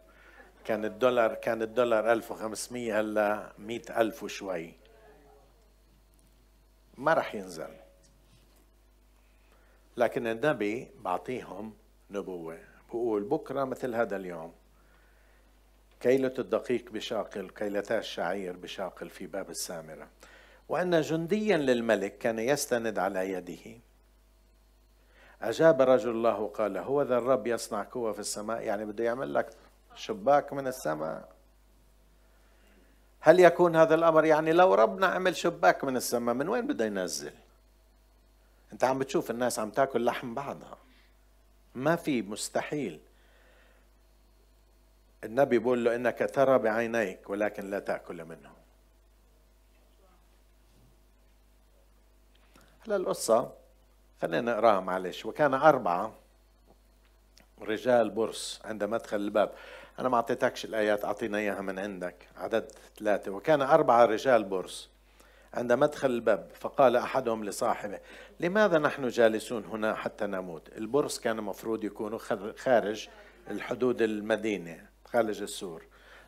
كان الدولار كان الدولار 1500 هلا 100000 وشوي. ما رح ينزل. لكن النبي بعطيهم نبوة. بقول بكرة مثل هذا اليوم. كيلة الدقيق بشاقل كيلتا الشعير بشاقل في باب السامرة. وأن جنديا للملك كان يستند على يده. أجاب رجل الله وقال هو ذا الرب يصنع قوة في السماء. يعني بده يعمل لك شباك من السماء. هل يكون هذا الأمر؟ يعني لو ربنا عمل شباك من السماء من وين بده ينزل؟ أنت عم بتشوف الناس عم تاكل لحم بعضها. ما في مستحيل. النبي بيقول له إنك ترى بعينيك ولكن لا تأكل منه هلا القصة خلينا نقرأها معلش. وكان أربعة رجال برص عند مدخل الباب. أنا ما أعطيتكش الآيات أعطينا إياها من عندك. عدد ثلاثة. وكان أربعة رجال برص عند مدخل الباب فقال أحدهم لصاحبه لماذا نحن جالسون هنا حتى نموت؟ البرص كان مفروض يكونوا خارج الحدود المدينة. خارج السور.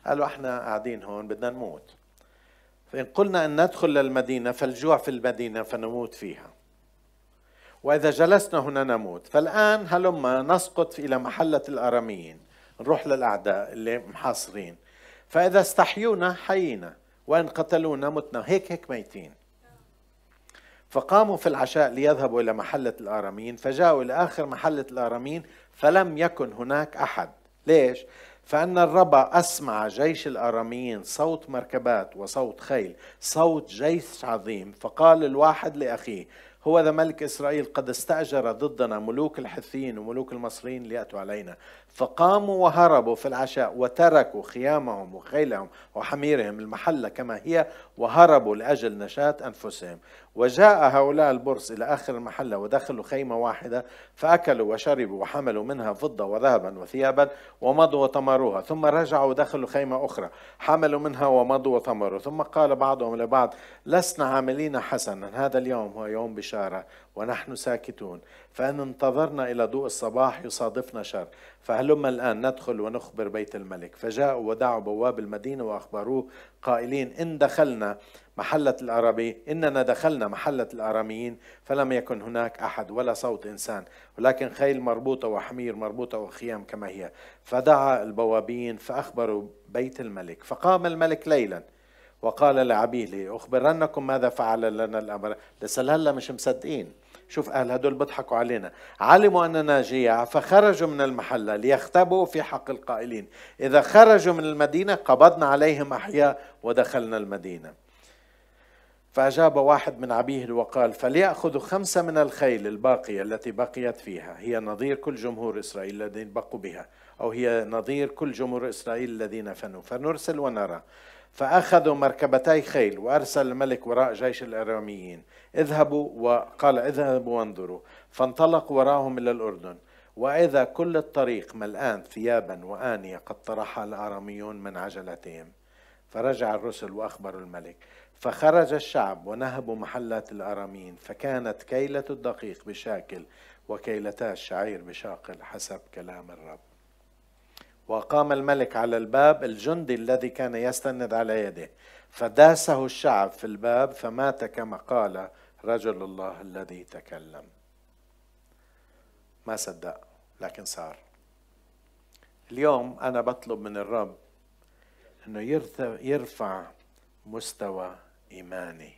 قالوا إحنا قاعدين هون بدنا نموت. فإن قلنا أن ندخل للمدينة فالجوع في المدينة فنموت فيها. وإذا جلسنا هنا نموت. فالآن هلما نسقط إلى محلة الآراميين. نروح للأعداء اللي محاصرين. فإذا استحيونا حيينا. وإن قتلونا متنا. هيك هيك ميتين. فقاموا في العشاء ليذهبوا إلى محلة الآراميين. فجاءوا إلى آخر محلة الآراميين فلم يكن هناك أحد. ليش؟ فأن الرب أسمع جيش الآراميين صوت مركبات وصوت خيل صوت جيش عظيم. فقال الواحد لأخيه هو ذا ملك إسرائيل قد استأجر ضدنا ملوك الحثيين وملوك المصريين ليأتوا علينا. فقاموا وهربوا في العشاء وتركوا خيامهم وخيلهم وحميرهم المحلة كما هي وهربوا لأجل نشاة أنفسهم. وجاء هؤلاء البرص إلى آخر المحلة ودخلوا خيمة واحدة فأكلوا وشربوا وحملوا منها فضة وذهبا وثيابا ومضوا وطمروها. ثم رجعوا ودخلوا خيمة أخرى حملوا منها ومضوا وطمروا. ثم قال بعضهم لبعض لسنا عاملين حسنا. هذا اليوم هو يوم بشارة ونحن ساكتون. فإن انتظرنا إلى ضوء الصباح يصادفنا شر. فهلما الآن ندخل ونخبر بيت الملك. فجاءوا ودعوا بواب المدينة وأخبروه قائلين إن دخلنا محلة الأرابي إننا دخلنا محلة الآراميين فلم يكن هناك أحد ولا صوت إنسان. ولكن خيل مربوطة وحمير مربوطة وخيام كما هي. فدعا البوابين فأخبروا بيت الملك. فقام الملك ليلا. وقال لعبيده أخبرنكم ماذا فعل لنا الأمر؟ لسه هلا مش مصدقين. شوف أهل هدول بيضحكوا علينا. علموا أننا جياع فخرجوا من المحلة ليختبوا في حق القائلين. إذا خرجوا من المدينة قبضنا عليهم أحياء ودخلنا المدينة. فأجاب واحد من عبيده وقال فليأخذوا خمسة من الخيل الباقية التي بقيت فيها. هي نظير كل جمهور إسرائيل الذين بقوا بها أو هي نظير كل جمهور إسرائيل الذين فنوا. فنرسل ونرى فأخذوا مركبتي خيل وأرسل الملك وراء جيش الأراميين. اذهبوا وقال اذهبوا وانظروا. فانطلق وراهم إلى الأردن. وإذا كل الطريق ملآن ثيابا وآنية قد طرحها الآراميون من عجلتهم. فرجع الرسل وأخبروا الملك. فخرج الشعب ونهبوا محلات الأرامين فكانت كيلة الدقيق بشاكل وكيلتا الشعير بشاقل حسب كلام الرب. وقام الملك على الباب الجندي الذي كان يستند على يده. فداسه الشعب في الباب فمات كما قال رجل الله الذي تكلم. ما صدق لكن صار. اليوم أنا بطلب من الرب إنه يرفع مستوى إيماني.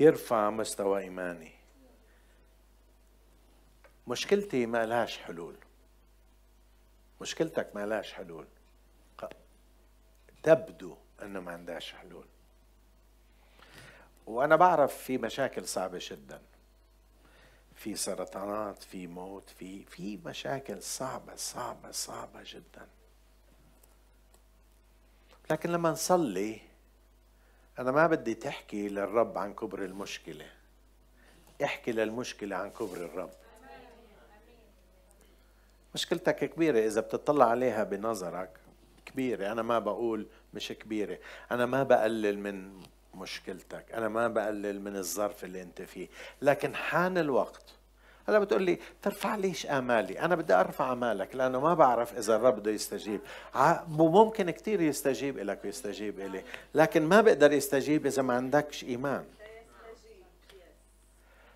يرفع مستوى إيماني. مشكلتي ما لهاش حلول. مشكلتك ما لهاش حلول. تبدو إنه ما عندهاش حلول. وأنا بعرف في مشاكل صعبة جدا. في سرطانات في موت في في مشاكل صعبة صعبة صعبة جدا. لكن لما نصلي أنا ما بدي تحكي للرب عن كبر المشكلة. احكي للمشكلة عن كبر الرب. مشكلتك كبيرة إذا بتطلع عليها بنظرك كبيرة. أنا ما بقول مش كبيرة. أنا ما بقلل من مشكلتك. أنا ما بقلل من الظرف اللي أنت فيه. لكن حان الوقت. هلا بتقول لي ترفع ليش آمالي؟ أنا بدي أرفع آمالك لأنه ما بعرف إذا الرب بده يستجيب. ممكن كثير يستجيب لك ويستجيب إلي. لكن ما بقدر يستجيب إذا ما عندكش إيمان.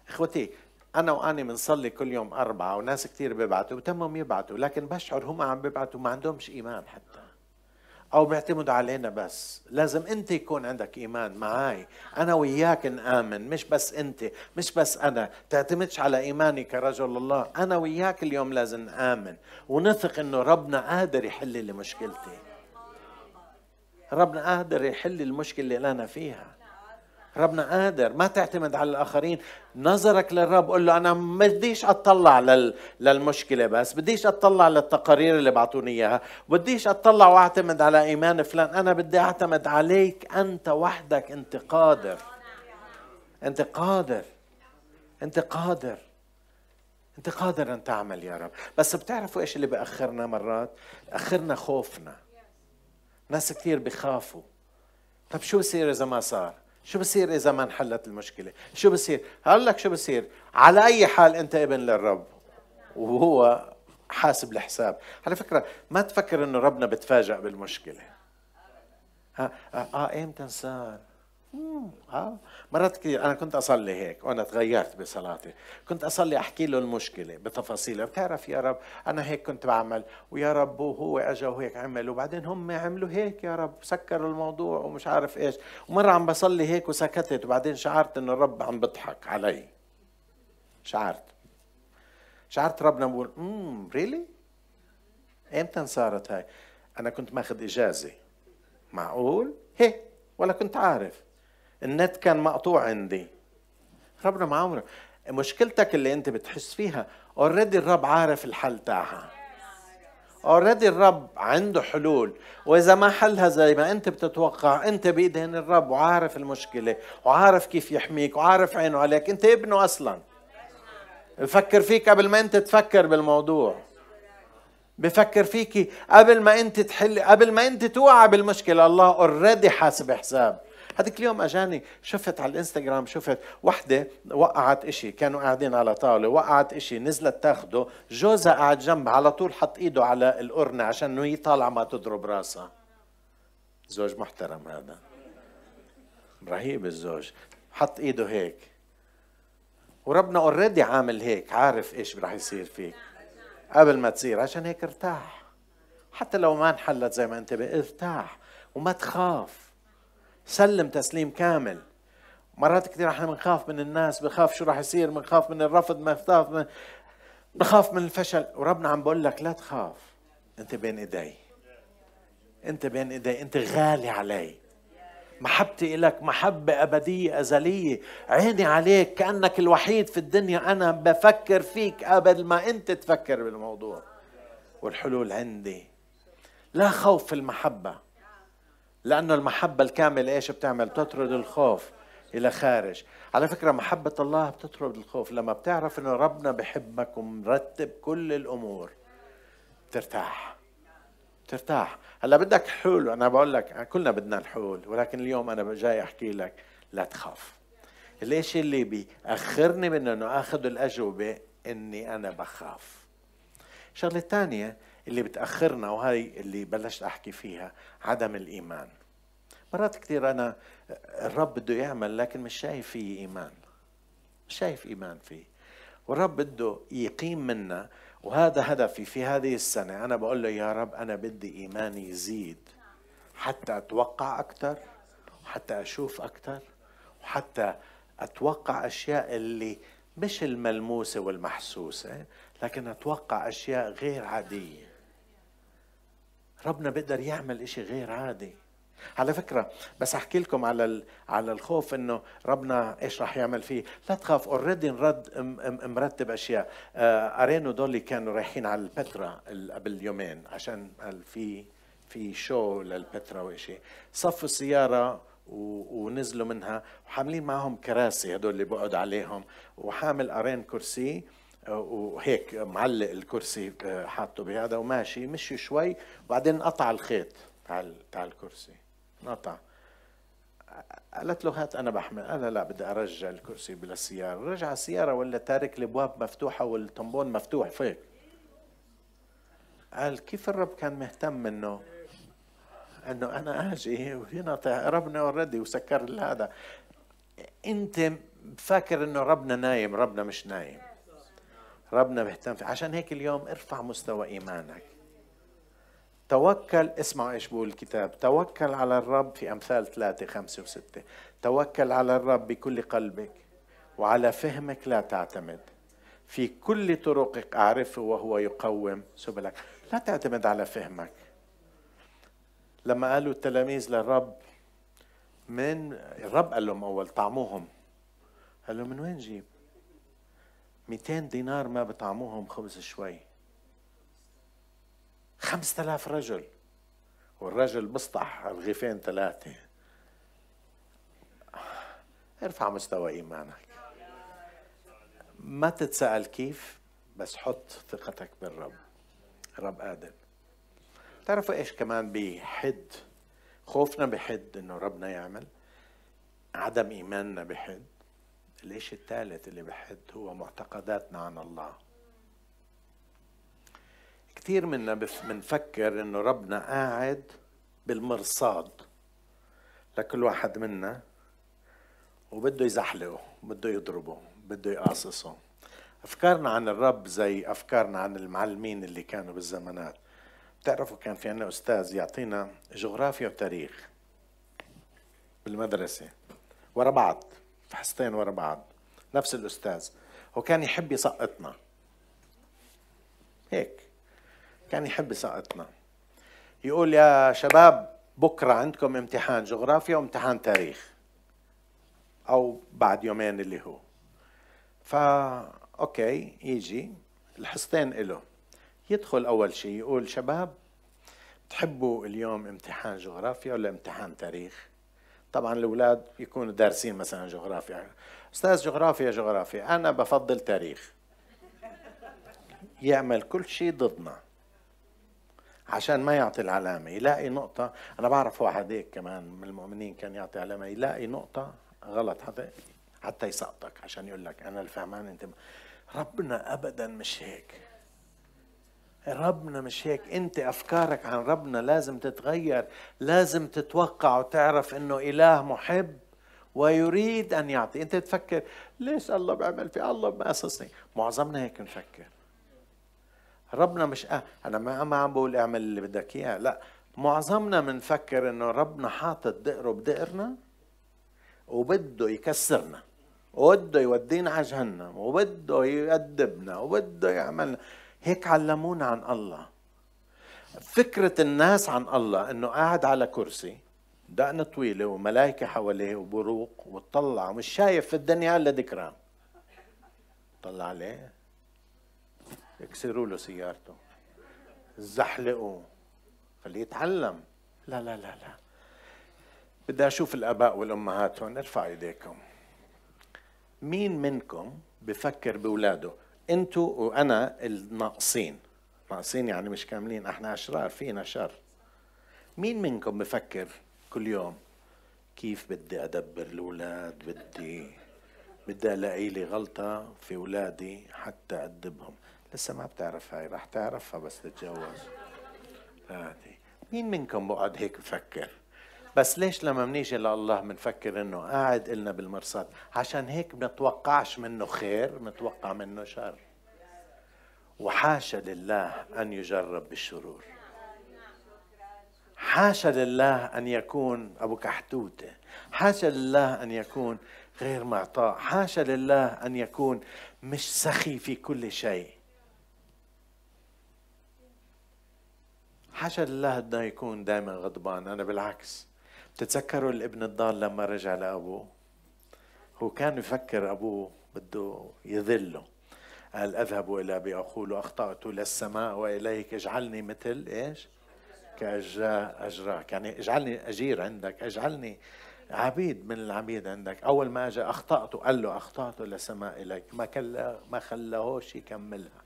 إخوتي أنا وأني بنصلي كل يوم أربعة وناس كثير بيبعتوا بتمهم يبعتوا لكن بشعر هم عم بيبعتوا ما عندهمش إيمان حتى. أو بيعتمدوا علينا بس. لازم أنت يكون عندك إيمان معي أنا وياك نآمن مش بس أنت مش بس أنا. تعتمدش على ايماني كرجل الله. أنا وياك اليوم لازم نآمن. ونثق إنه ربنا قادر يحل لي مشكلتي. ربنا قادر يحل المشكلة اللي أنا فيها. ربنا قادر. ما تعتمد على الآخرين. نظرك للرب قول له أنا ما بديش أطلع لل... للمشكلة بس. بديش أطلع للتقارير اللي بعطوني إياها. بديش أطلع وأعتمد على إيمان فلان. أنا بدي أعتمد عليك. أنت وحدك. أنت قادر. أنت قادر. أنت قادر. أنت قادر أن تعمل يا رب. بس بتعرفوا إيش اللي بأخرنا مرات؟ اخرنا خوفنا. ناس كثير بخافوا. طب شو بصير إذا ما صار؟ شو بصير إذا ما انحلت المشكلة؟ شو بصير؟ هقول لك شو بصير؟ على أي حال أنت ابن للرب؟ وهو حاسب الحساب. على فكرة ما تفكر إنه ربنا بتفاجئ بالمشكلة. ها آه, آه إمتى صار آه. مرات كثير أنا كنت أصلي هيك وأنا تغيرت بصلاتي. كنت أصلي أحكي له المشكلة بتفاصيلها بتعرف يا رب أنا هيك كنت بعمل ويا رب وهو اجى وهيك عمل وبعدين هم عملوا هيك يا رب سكروا الموضوع ومش عارف إيش. ومرة عم بصلي هيك وسكتت وبعدين شعرت إنه الرب عم بضحك علي. شعرت. شعرت ربنا بقول امم really إمتى صارت هاي؟ أنا كنت ماخذ إجازة. معقول؟ هيك ولا كنت عارف. النت كان مقطوع عندي. ربنا ما عمره مشكلتك اللي انت بتحس فيها already الرب عارف الحل تاعها. already الرب عنده حلول. وإذا ما حلها زي ما انت بتتوقع انت بايدين الرب وعارف المشكلة وعارف كيف يحميك وعارف عينه عليك. انت ابنه أصلا. بفكر فيك قبل ما انت تفكر بالموضوع. بفكر فيكي قبل ما انت تحل قبل ما انت توقع بالمشكلة. الله اوريدي حاسب حساب هذيك اليوم أجاني شفت على الإنستغرام شفت وحدة وقعت إشي كانوا قاعدين على طاولة وقعت إشي نزلت تاخده. جوزها قاعد جنبها على طول حط إيده على القرنة عشان هي طالعة ما تضرب راسها. زوج محترم هذا. رهيب الزوج. حط إيده هيك. وربنا اوريدي عامل هيك عارف إيش رح يصير فيك. قبل ما تصير عشان هيك ارتاح. حتى لو ما انحلت زي ما انت ارتاح. وما تخاف. سلم تسليم كامل. مرات كثير إحنا بنخاف من الناس بخاف شو راح يصير بنخاف من الرفض بنخاف من بخاف من الفشل. وربنا عم بقول لك لا تخاف. انت بين ايدي. انت بين ايدي. انت غالي علي. محبتي لك محبة أبدية أزلية. عيني عليك. كأنك الوحيد في الدنيا. أنا بفكر فيك قبل ما أنت تفكر بالموضوع. والحلول عندي. لا خوف في المحبة. لأنه المحبة الكاملة إيش بتعمل؟ بتطرد الخوف إلى خارج. على فكرة محبة الله بتطرد الخوف. لما بتعرف إنه ربنا بحبك ومرتب كل الأمور بترتاح. بترتاح. هلأ بدك حلول. أنا بقول لك كلنا بدنا الحلول ولكن اليوم أنا جاي أحكي لك لا تخاف. ليش اللي بيأخرني من إنه آخذ الأجوبة؟ إني أنا بخاف. الشغلة الثانية اللي بتأخرنا وهي اللي بلشت أحكي فيها عدم الإيمان. مرات كثير أنا الرب بده يعمل لكن مش شايف فيه إيمان. مش شايف إيمان فيه. والرب بده يقيم منا وهذا هدفي في هذه السنة. أنا بقول له يا رب أنا بدي إيماني يزيد. حتى أتوقع أكثر وحتى أشوف أكثر وحتى أتوقع أشياء اللي مش الملموسة والمحسوسة لكن أتوقع أشياء غير عادية. ربنا بيقدر يعمل إشي غير عادي. على فكرة بس أحكي لكم على على الخوف إنه ربنا إيش راح يعمل فيه. لا تخاف اوريدي نرد مرتب أشياء. أرينو دولي كانوا رايحين على البترا قبل يومين عشان في في شو للبترا وإشي. صفوا السيارة ونزلوا منها وحاملين معهم كراسي هدول اللي بقعد عليهم. وحامل أرين كرسي وهيك معلق الكرسي آه، حاطه بهذا وماشي. مشي شوي وبعدين قطع الخيط تاع تاع الكرسي. انقطع قالت له هات أنا بحمل. أنا لا بدي أرجع الكرسي بلا رجع السيارة ولا تارك الأبواب مفتوحة والطنبون مفتوح فيك قال كيف الرب كان مهتم إنه إنه أنا آجي وهنا ربنا اوريدي وسكر هذا؟ أنت فاكر إنه ربنا نايم ربنا مش نايم. ربنا بيهتم فيه. عشان هيك اليوم ارفع مستوى إيمانك. توكل اسمعوا إيش بقول الكتاب. توكل على الرب في أمثال ثلاثة خمسة وستة. توكل على الرب بكل قلبك وعلى فهمك لا تعتمد. في كل طرقك أعرفه وهو يقوم سبلك. لا تعتمد على فهمك. لما قالوا التلاميذ للرب من الرب قال لهم أول طعموهم. قال لهم من وين جيب؟ 200 دينار ما بطعموهم خبز شوي. خمسة آلاف رجل. والرجل بسطح رغيفين ثلاثة. ارفع مستوى إيمانك. ما تتساءل كيف بس حط ثقتك بالرب. رب قادر. تعرفوا إيش كمان بيحد؟ خوفنا بحد إنه ربنا يعمل. عدم إيماننا بحد. الاشي الثالث اللي بحد هو معتقداتنا عن الله؟ كثير منا بنفكر إنه ربنا قاعد بالمرصاد لكل واحد منا وبده يزحلقه بده يضربه بده يقاصصه. أفكارنا عن الرب زي أفكارنا عن المعلمين اللي كانوا بالزمانات. بتعرفوا كان في عنا أستاذ يعطينا جغرافيا وتاريخ بالمدرسة ورا بعض. حصتين ورا بعض نفس الأستاذ هو كان يحب يسقطنا. هيك كان يحب يسقطنا. يقول يا شباب بكرة عندكم امتحان جغرافيا وامتحان تاريخ. أو بعد يومين اللي هو. فا أوكي يجي. الحصتين له يدخل أول شيء يقول شباب تحبوا اليوم امتحان جغرافيا ولا امتحان تاريخ؟ طبعا الأولاد يكونوا دارسين مثلا جغرافيا. أستاذ جغرافيا جغرافيا أنا بفضل تاريخ. يعمل كل شيء ضدنا. عشان ما يعطي العلامة يلاقي نقطة. أنا بعرف واحد هيك كمان من المؤمنين كان يعطي علامة يلاقي نقطة غلط حتى حتى يسقطك عشان يقول لك أنا الفهمان أنت ربنا أبدا مش هيك. ربنا مش هيك. انت افكارك عن ربنا لازم تتغير لازم تتوقع وتعرف انه إله محب ويريد أن يعطي. انت تفكر ليش الله بيعمل في الله بأسسني معظمنا هيك نفكر. ربنا مش أه أنا ما ما عم بقول اعمل اللي بدك إياه لا. معظمنا بنفكر إنه ربنا حاطط دقره بدقرنا وبده يكسرنا وبده يودينا على جهنم وبده يأدبنا وبده يعملنا. هيك علمونا عن الله. فكرة الناس عن الله إنه قاعد على كرسي دقن طويلة وملائكة حواليه وبروق وتطلع ومش شايف في الدنيا إلا ذكرى طلع عليه؟ يكسروا له سيارته. زحلقوا خليه يتعلم. لا لا لا لا. بدي أشوف الآباء والأمهات هون ارفع إيديكم. مين منكم بفكر باولاده أنتوا وأنا الناقصين. ناقصين يعني مش كاملين. إحنا اشرار فينا شر مين منكم بفكر كل يوم كيف بدي ادبر الأولاد؟ بدي بدي الاقي لي غلطة في أولادي حتى أدبهم. لسه ما بتعرف هاي. رح تعرفها بس تتجوز. مين منكم بقعد هيك بفكر؟ بس ليش لما بنيجي لله بنفكر إنه قاعد إلنا بالمرصاد؟ عشان هيك بنتوقعش منه خير بنتوقع منه شر. وحاشا لله أن يجرب بالشرور. حاشا لله أن يكون أبو كحتوتة. حاشا لله أن يكون غير معطاء. حاشا لله أن يكون مش سخي في كل شيء. حاشا لله إنه يكون دائما غضبان. أنا بالعكس. بتتذكروا الابن الضال لما رجع لأبوه؟ هو كان يفكر أبوه بده يذله. قال اذهب إلى أبي أقول أخطأت للسماء وإليك اجعلني مثل إيش؟ كاجراء اجراك يعني اجعلني أجير عندك اجعلني عبيد من العبيد عندك. أول ما اجى أخطأت قال له أخطأت للسماء إليك. ما كلا ما خلاهوش يكملها.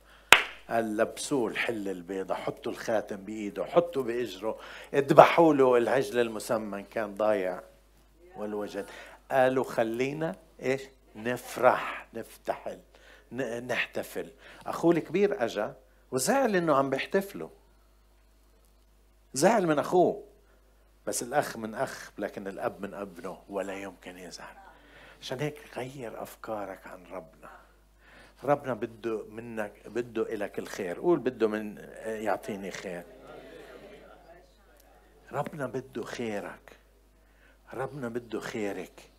قال لبسوه الحله البيضاء حطوا الخاتم بإيده حطوا بإجره اذبحوا له العجل المسمن كان ضايع والوجد. قالوا خلينا إيش؟ نفرح نفتحل نحتفل. أخوه الكبير أجا وزعل إنه عم بيحتفلوا. زعل من أخوه. بس الأخ من أخ لكن الأب من أبنه ولا يمكن يزعل. عشان هيك غير أفكارك عن ربنا. ربنا بده منك بده لك الخير. قول بده من يعطيني خير. ربنا بده خيرك. ربنا بده خيرك.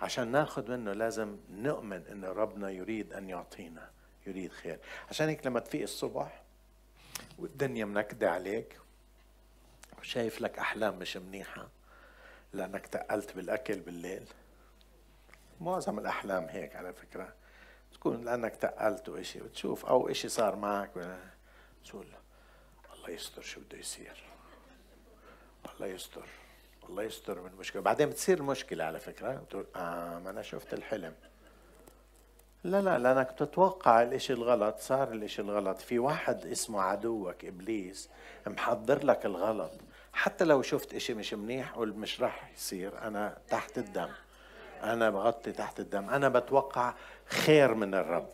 عشان ناخذ منه لازم نؤمن انه ربنا يريد أن يعطينا يريد خير. عشان هيك لما تفيق الصبح والدنيا منكدة عليك وشايف لك أحلام مش منيحة لأنك تقلت بالأكل بالليل. معظم الأحلام هيك على فكرة. تكون لأنك تقلت وإشي بتشوف أو إشي صار معك تقول الله يستر شو بده يصير. الله يستر الله يستر من مشكلة. بعدين بتصير مشكلة على فكرة. بتقول آه ما أنا شفت الحلم. لا لا لأنك تتوقع الإشي الغلط صار الإشي الغلط. في واحد اسمه عدوك إبليس محضر لك الغلط. حتى لو شفت إشي مش منيح قول مش راح يصير أنا تحت الدم. أنا بغطي تحت الدم. أنا بتوقع خير من الرب.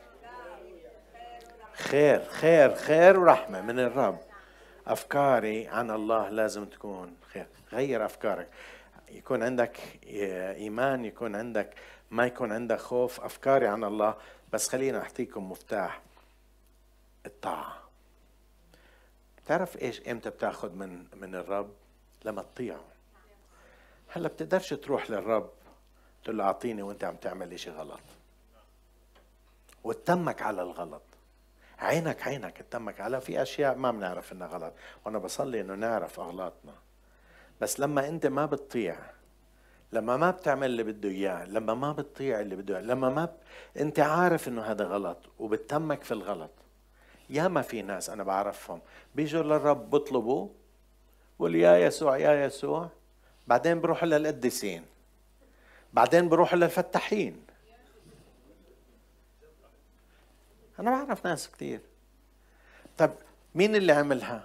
خير خير خير ورحمة من الرب. أفكاري عن الله لازم تكون خير. غير أفكارك. يكون عندك إيمان يكون عندك ما يكون عندك خوف. أفكاري عن الله. بس خلينا أحكيكم مفتاح الطاعة. تعرف إيش إمتى بتاخذ من من الرب؟ لما تطيعه. هلأ بتقدرش تروح للرب تقول له أعطيني وأنت عم تعمل إشي غلط. وتتمك على الغلط. عينك عينك تتمك على في أشياء ما بنعرف إنها غلط. وأنا بصلي إنه نعرف أغلاطنا. بس لما أنت ما بتطيع لما ما بتعمل اللي بده إياه لما ما بتطيع اللي بده لما ما ب... أنت عارف إنه هذا غلط وبتتمك في الغلط. يا ما في ناس أنا بعرفهم. بيجوا للرب بيطلبوا بقول يا يسوع يا يسوع. بعدين بروحوا للقديسين. بعدين بروحوا للفتاحين. أنا بعرف ناس كثير طب مين اللي عملها؟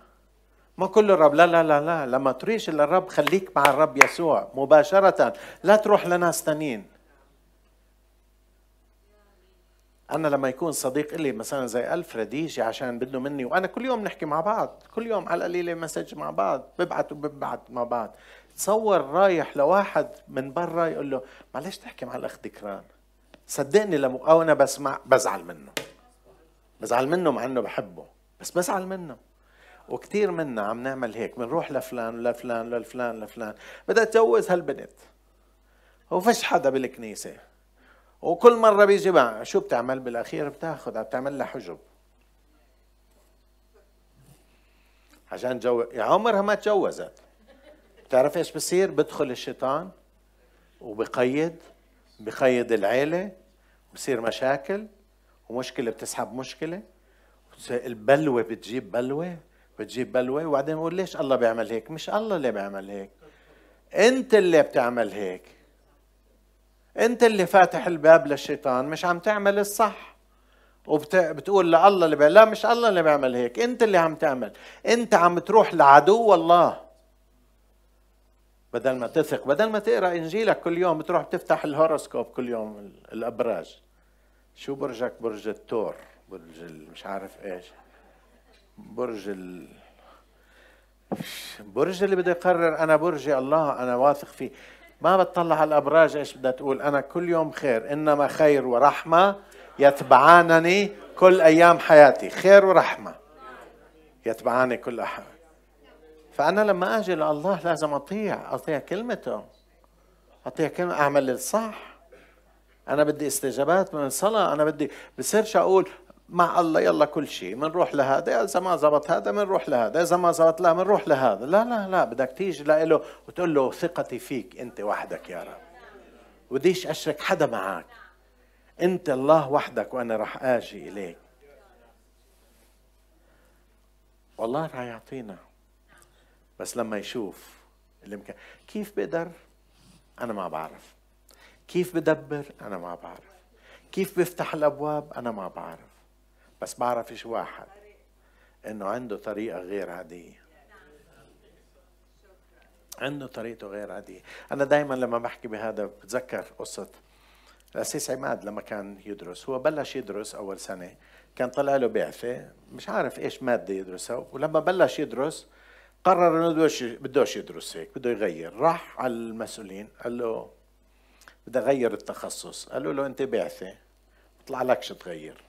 ما كل الرب. لا لا لا لا. لما تريش للرب خليك مع الرب يسوع مباشرة. لا تروح لناس تانيين. أنا لما يكون صديق إلي مثلا زي ألفريد يجي عشان بده مني وأنا كل يوم نحكي مع بعض كل يوم على القليلة مسج مع بعض ببعت وببعت مع بعض. تصور رايح لواحد من برا يقول له معلش تحكي مع الأخ دكران صدقني لما أو أنا بسمع بزعل منه. بزعل منه مع إنه بحبه. بس بزعل منه. وكثير منا عم نعمل هيك بنروح لفلان ولفلان لفلان لفلان. بدها أتجوز هالبنت. وفش حدا بالكنيسة. وكل مرة بيجي بقى شو بتعمل بالأخير؟ بتاخذ بتعمل لها حجب. عشان جو يا عمرها ما تجوزت. بتعرف إيش بصير؟ بدخل الشيطان وبقيد بقيد العيلة بصير مشاكل ومشكلة بتسحب مشكلة. البلوة بتجيب بلوة بتجيب بلوة. وبعدين بقول ليش الله بيعمل هيك؟ مش الله اللي بيعمل هيك. أنت اللي بتعمل هيك. أنت اللي فاتح الباب للشيطان مش عم تعمل الصح. وبتقول لله اللي بيعمل لا مش الله اللي بيعمل هيك. أنت اللي عم تعمل. أنت عم تروح لعدو الله. بدل ما تثق. بدل ما تقرأ إنجيلك كل يوم بتروح بتفتح الهوروسكوب كل يوم الأبراج. شو برجك؟ برج التور. برج مش عارف إيش. برج ال برج اللي بده يقرر أنا برجي الله أنا واثق فيه. ما بتطلع على الأبراج إيش بدها تقول؟ أنا كل يوم خير إنما خير ورحمة يتبعانني كل أيام حياتي. خير ورحمة يتبعاني كل احد فأنا لما أجي لله لازم أطيع أطيع كلمته. أطيع كلمة أعمل الصح. أنا بدي استجابات من الصلاة أنا بدي بصيرش أقول مع الله يلا كل شيء بنروح لهذا إذا ما زبط هذا بنروح لهذا إذا ما زبط لا بنروح لهذا. لا لا لا بدك تيجي له وتقول له ثقتي فيك أنت وحدك يا رب. وديش أشرك حدا معك. أنت الله وحدك وأنا راح آجي إليك. والله راح يعطينا. بس لما يشوف الامكان كيف بقدر؟ أنا ما بعرف. كيف بدبر؟ أنا ما بعرف. كيف بفتح الأبواب؟ أنا ما بعرف. بس بعرف إيش واحد إنه عنده طريقة غير عادية عنده طريقته غير عادية أنا دائما لما بحكي بهذا بتذكر قصة الأسيس عماد لما كان يدرس. هو بلش يدرس أول سنة كان طلع له بعثة مش عارف إيش مادة يدرسها ولما بلش يدرس قرر إنه بدوش يدرس هيك بده يغير. راح على المسؤولين قال له بدي أغير التخصص. قالوا له أنت بعثة بيطلع لكش تغير.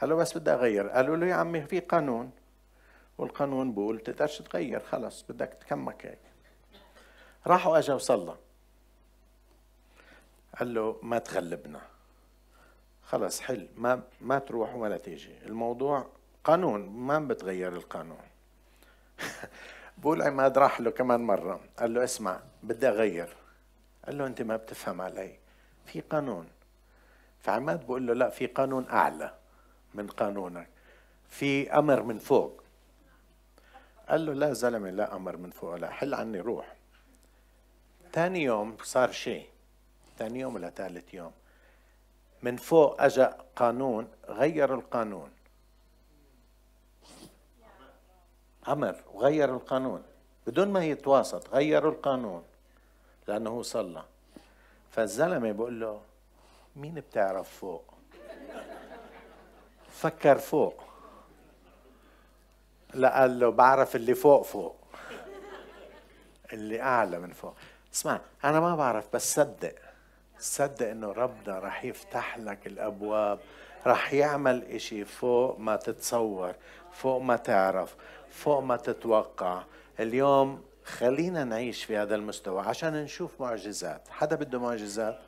قال له بس بدي أغير. قالوا له يا عمي في قانون. والقانون بقول تقدرش تغير خلص بدك تكمك هيك. راحوا اجا وصلى. قال له ما تغلبنا. خلص حل ما ما تروح ولا تيجي. الموضوع قانون ما بتغير القانون. بقول عماد راح له كمان مرة. قال له اسمع بدي أغير. قال له أنت ما بتفهم علي. في قانون. فعماد بقول له لا في قانون أعلى من قانونك. في أمر من فوق. قال له لا زلمة لا أمر من فوق لا حل عني روح. ثاني يوم صار شيء. ثاني يوم ولا ثالث يوم. من فوق اجى قانون غير القانون. أمر وغير القانون. بدون ما يتواسط غيروا القانون لأنه هو صلى. فالزلمة بقول له مين بتعرف فوق؟ فكر فوق. لا قال له بعرف اللي فوق فوق اللي أعلى من فوق. اسمع أنا ما بعرف بس صدق. صدق إنه ربنا رح يفتح لك الأبواب رح يعمل إشي فوق ما تتصور فوق ما تعرف. فوق ما تتوقع. اليوم خلينا نعيش في هذا المستوى عشان نشوف معجزات. حدا بده معجزات؟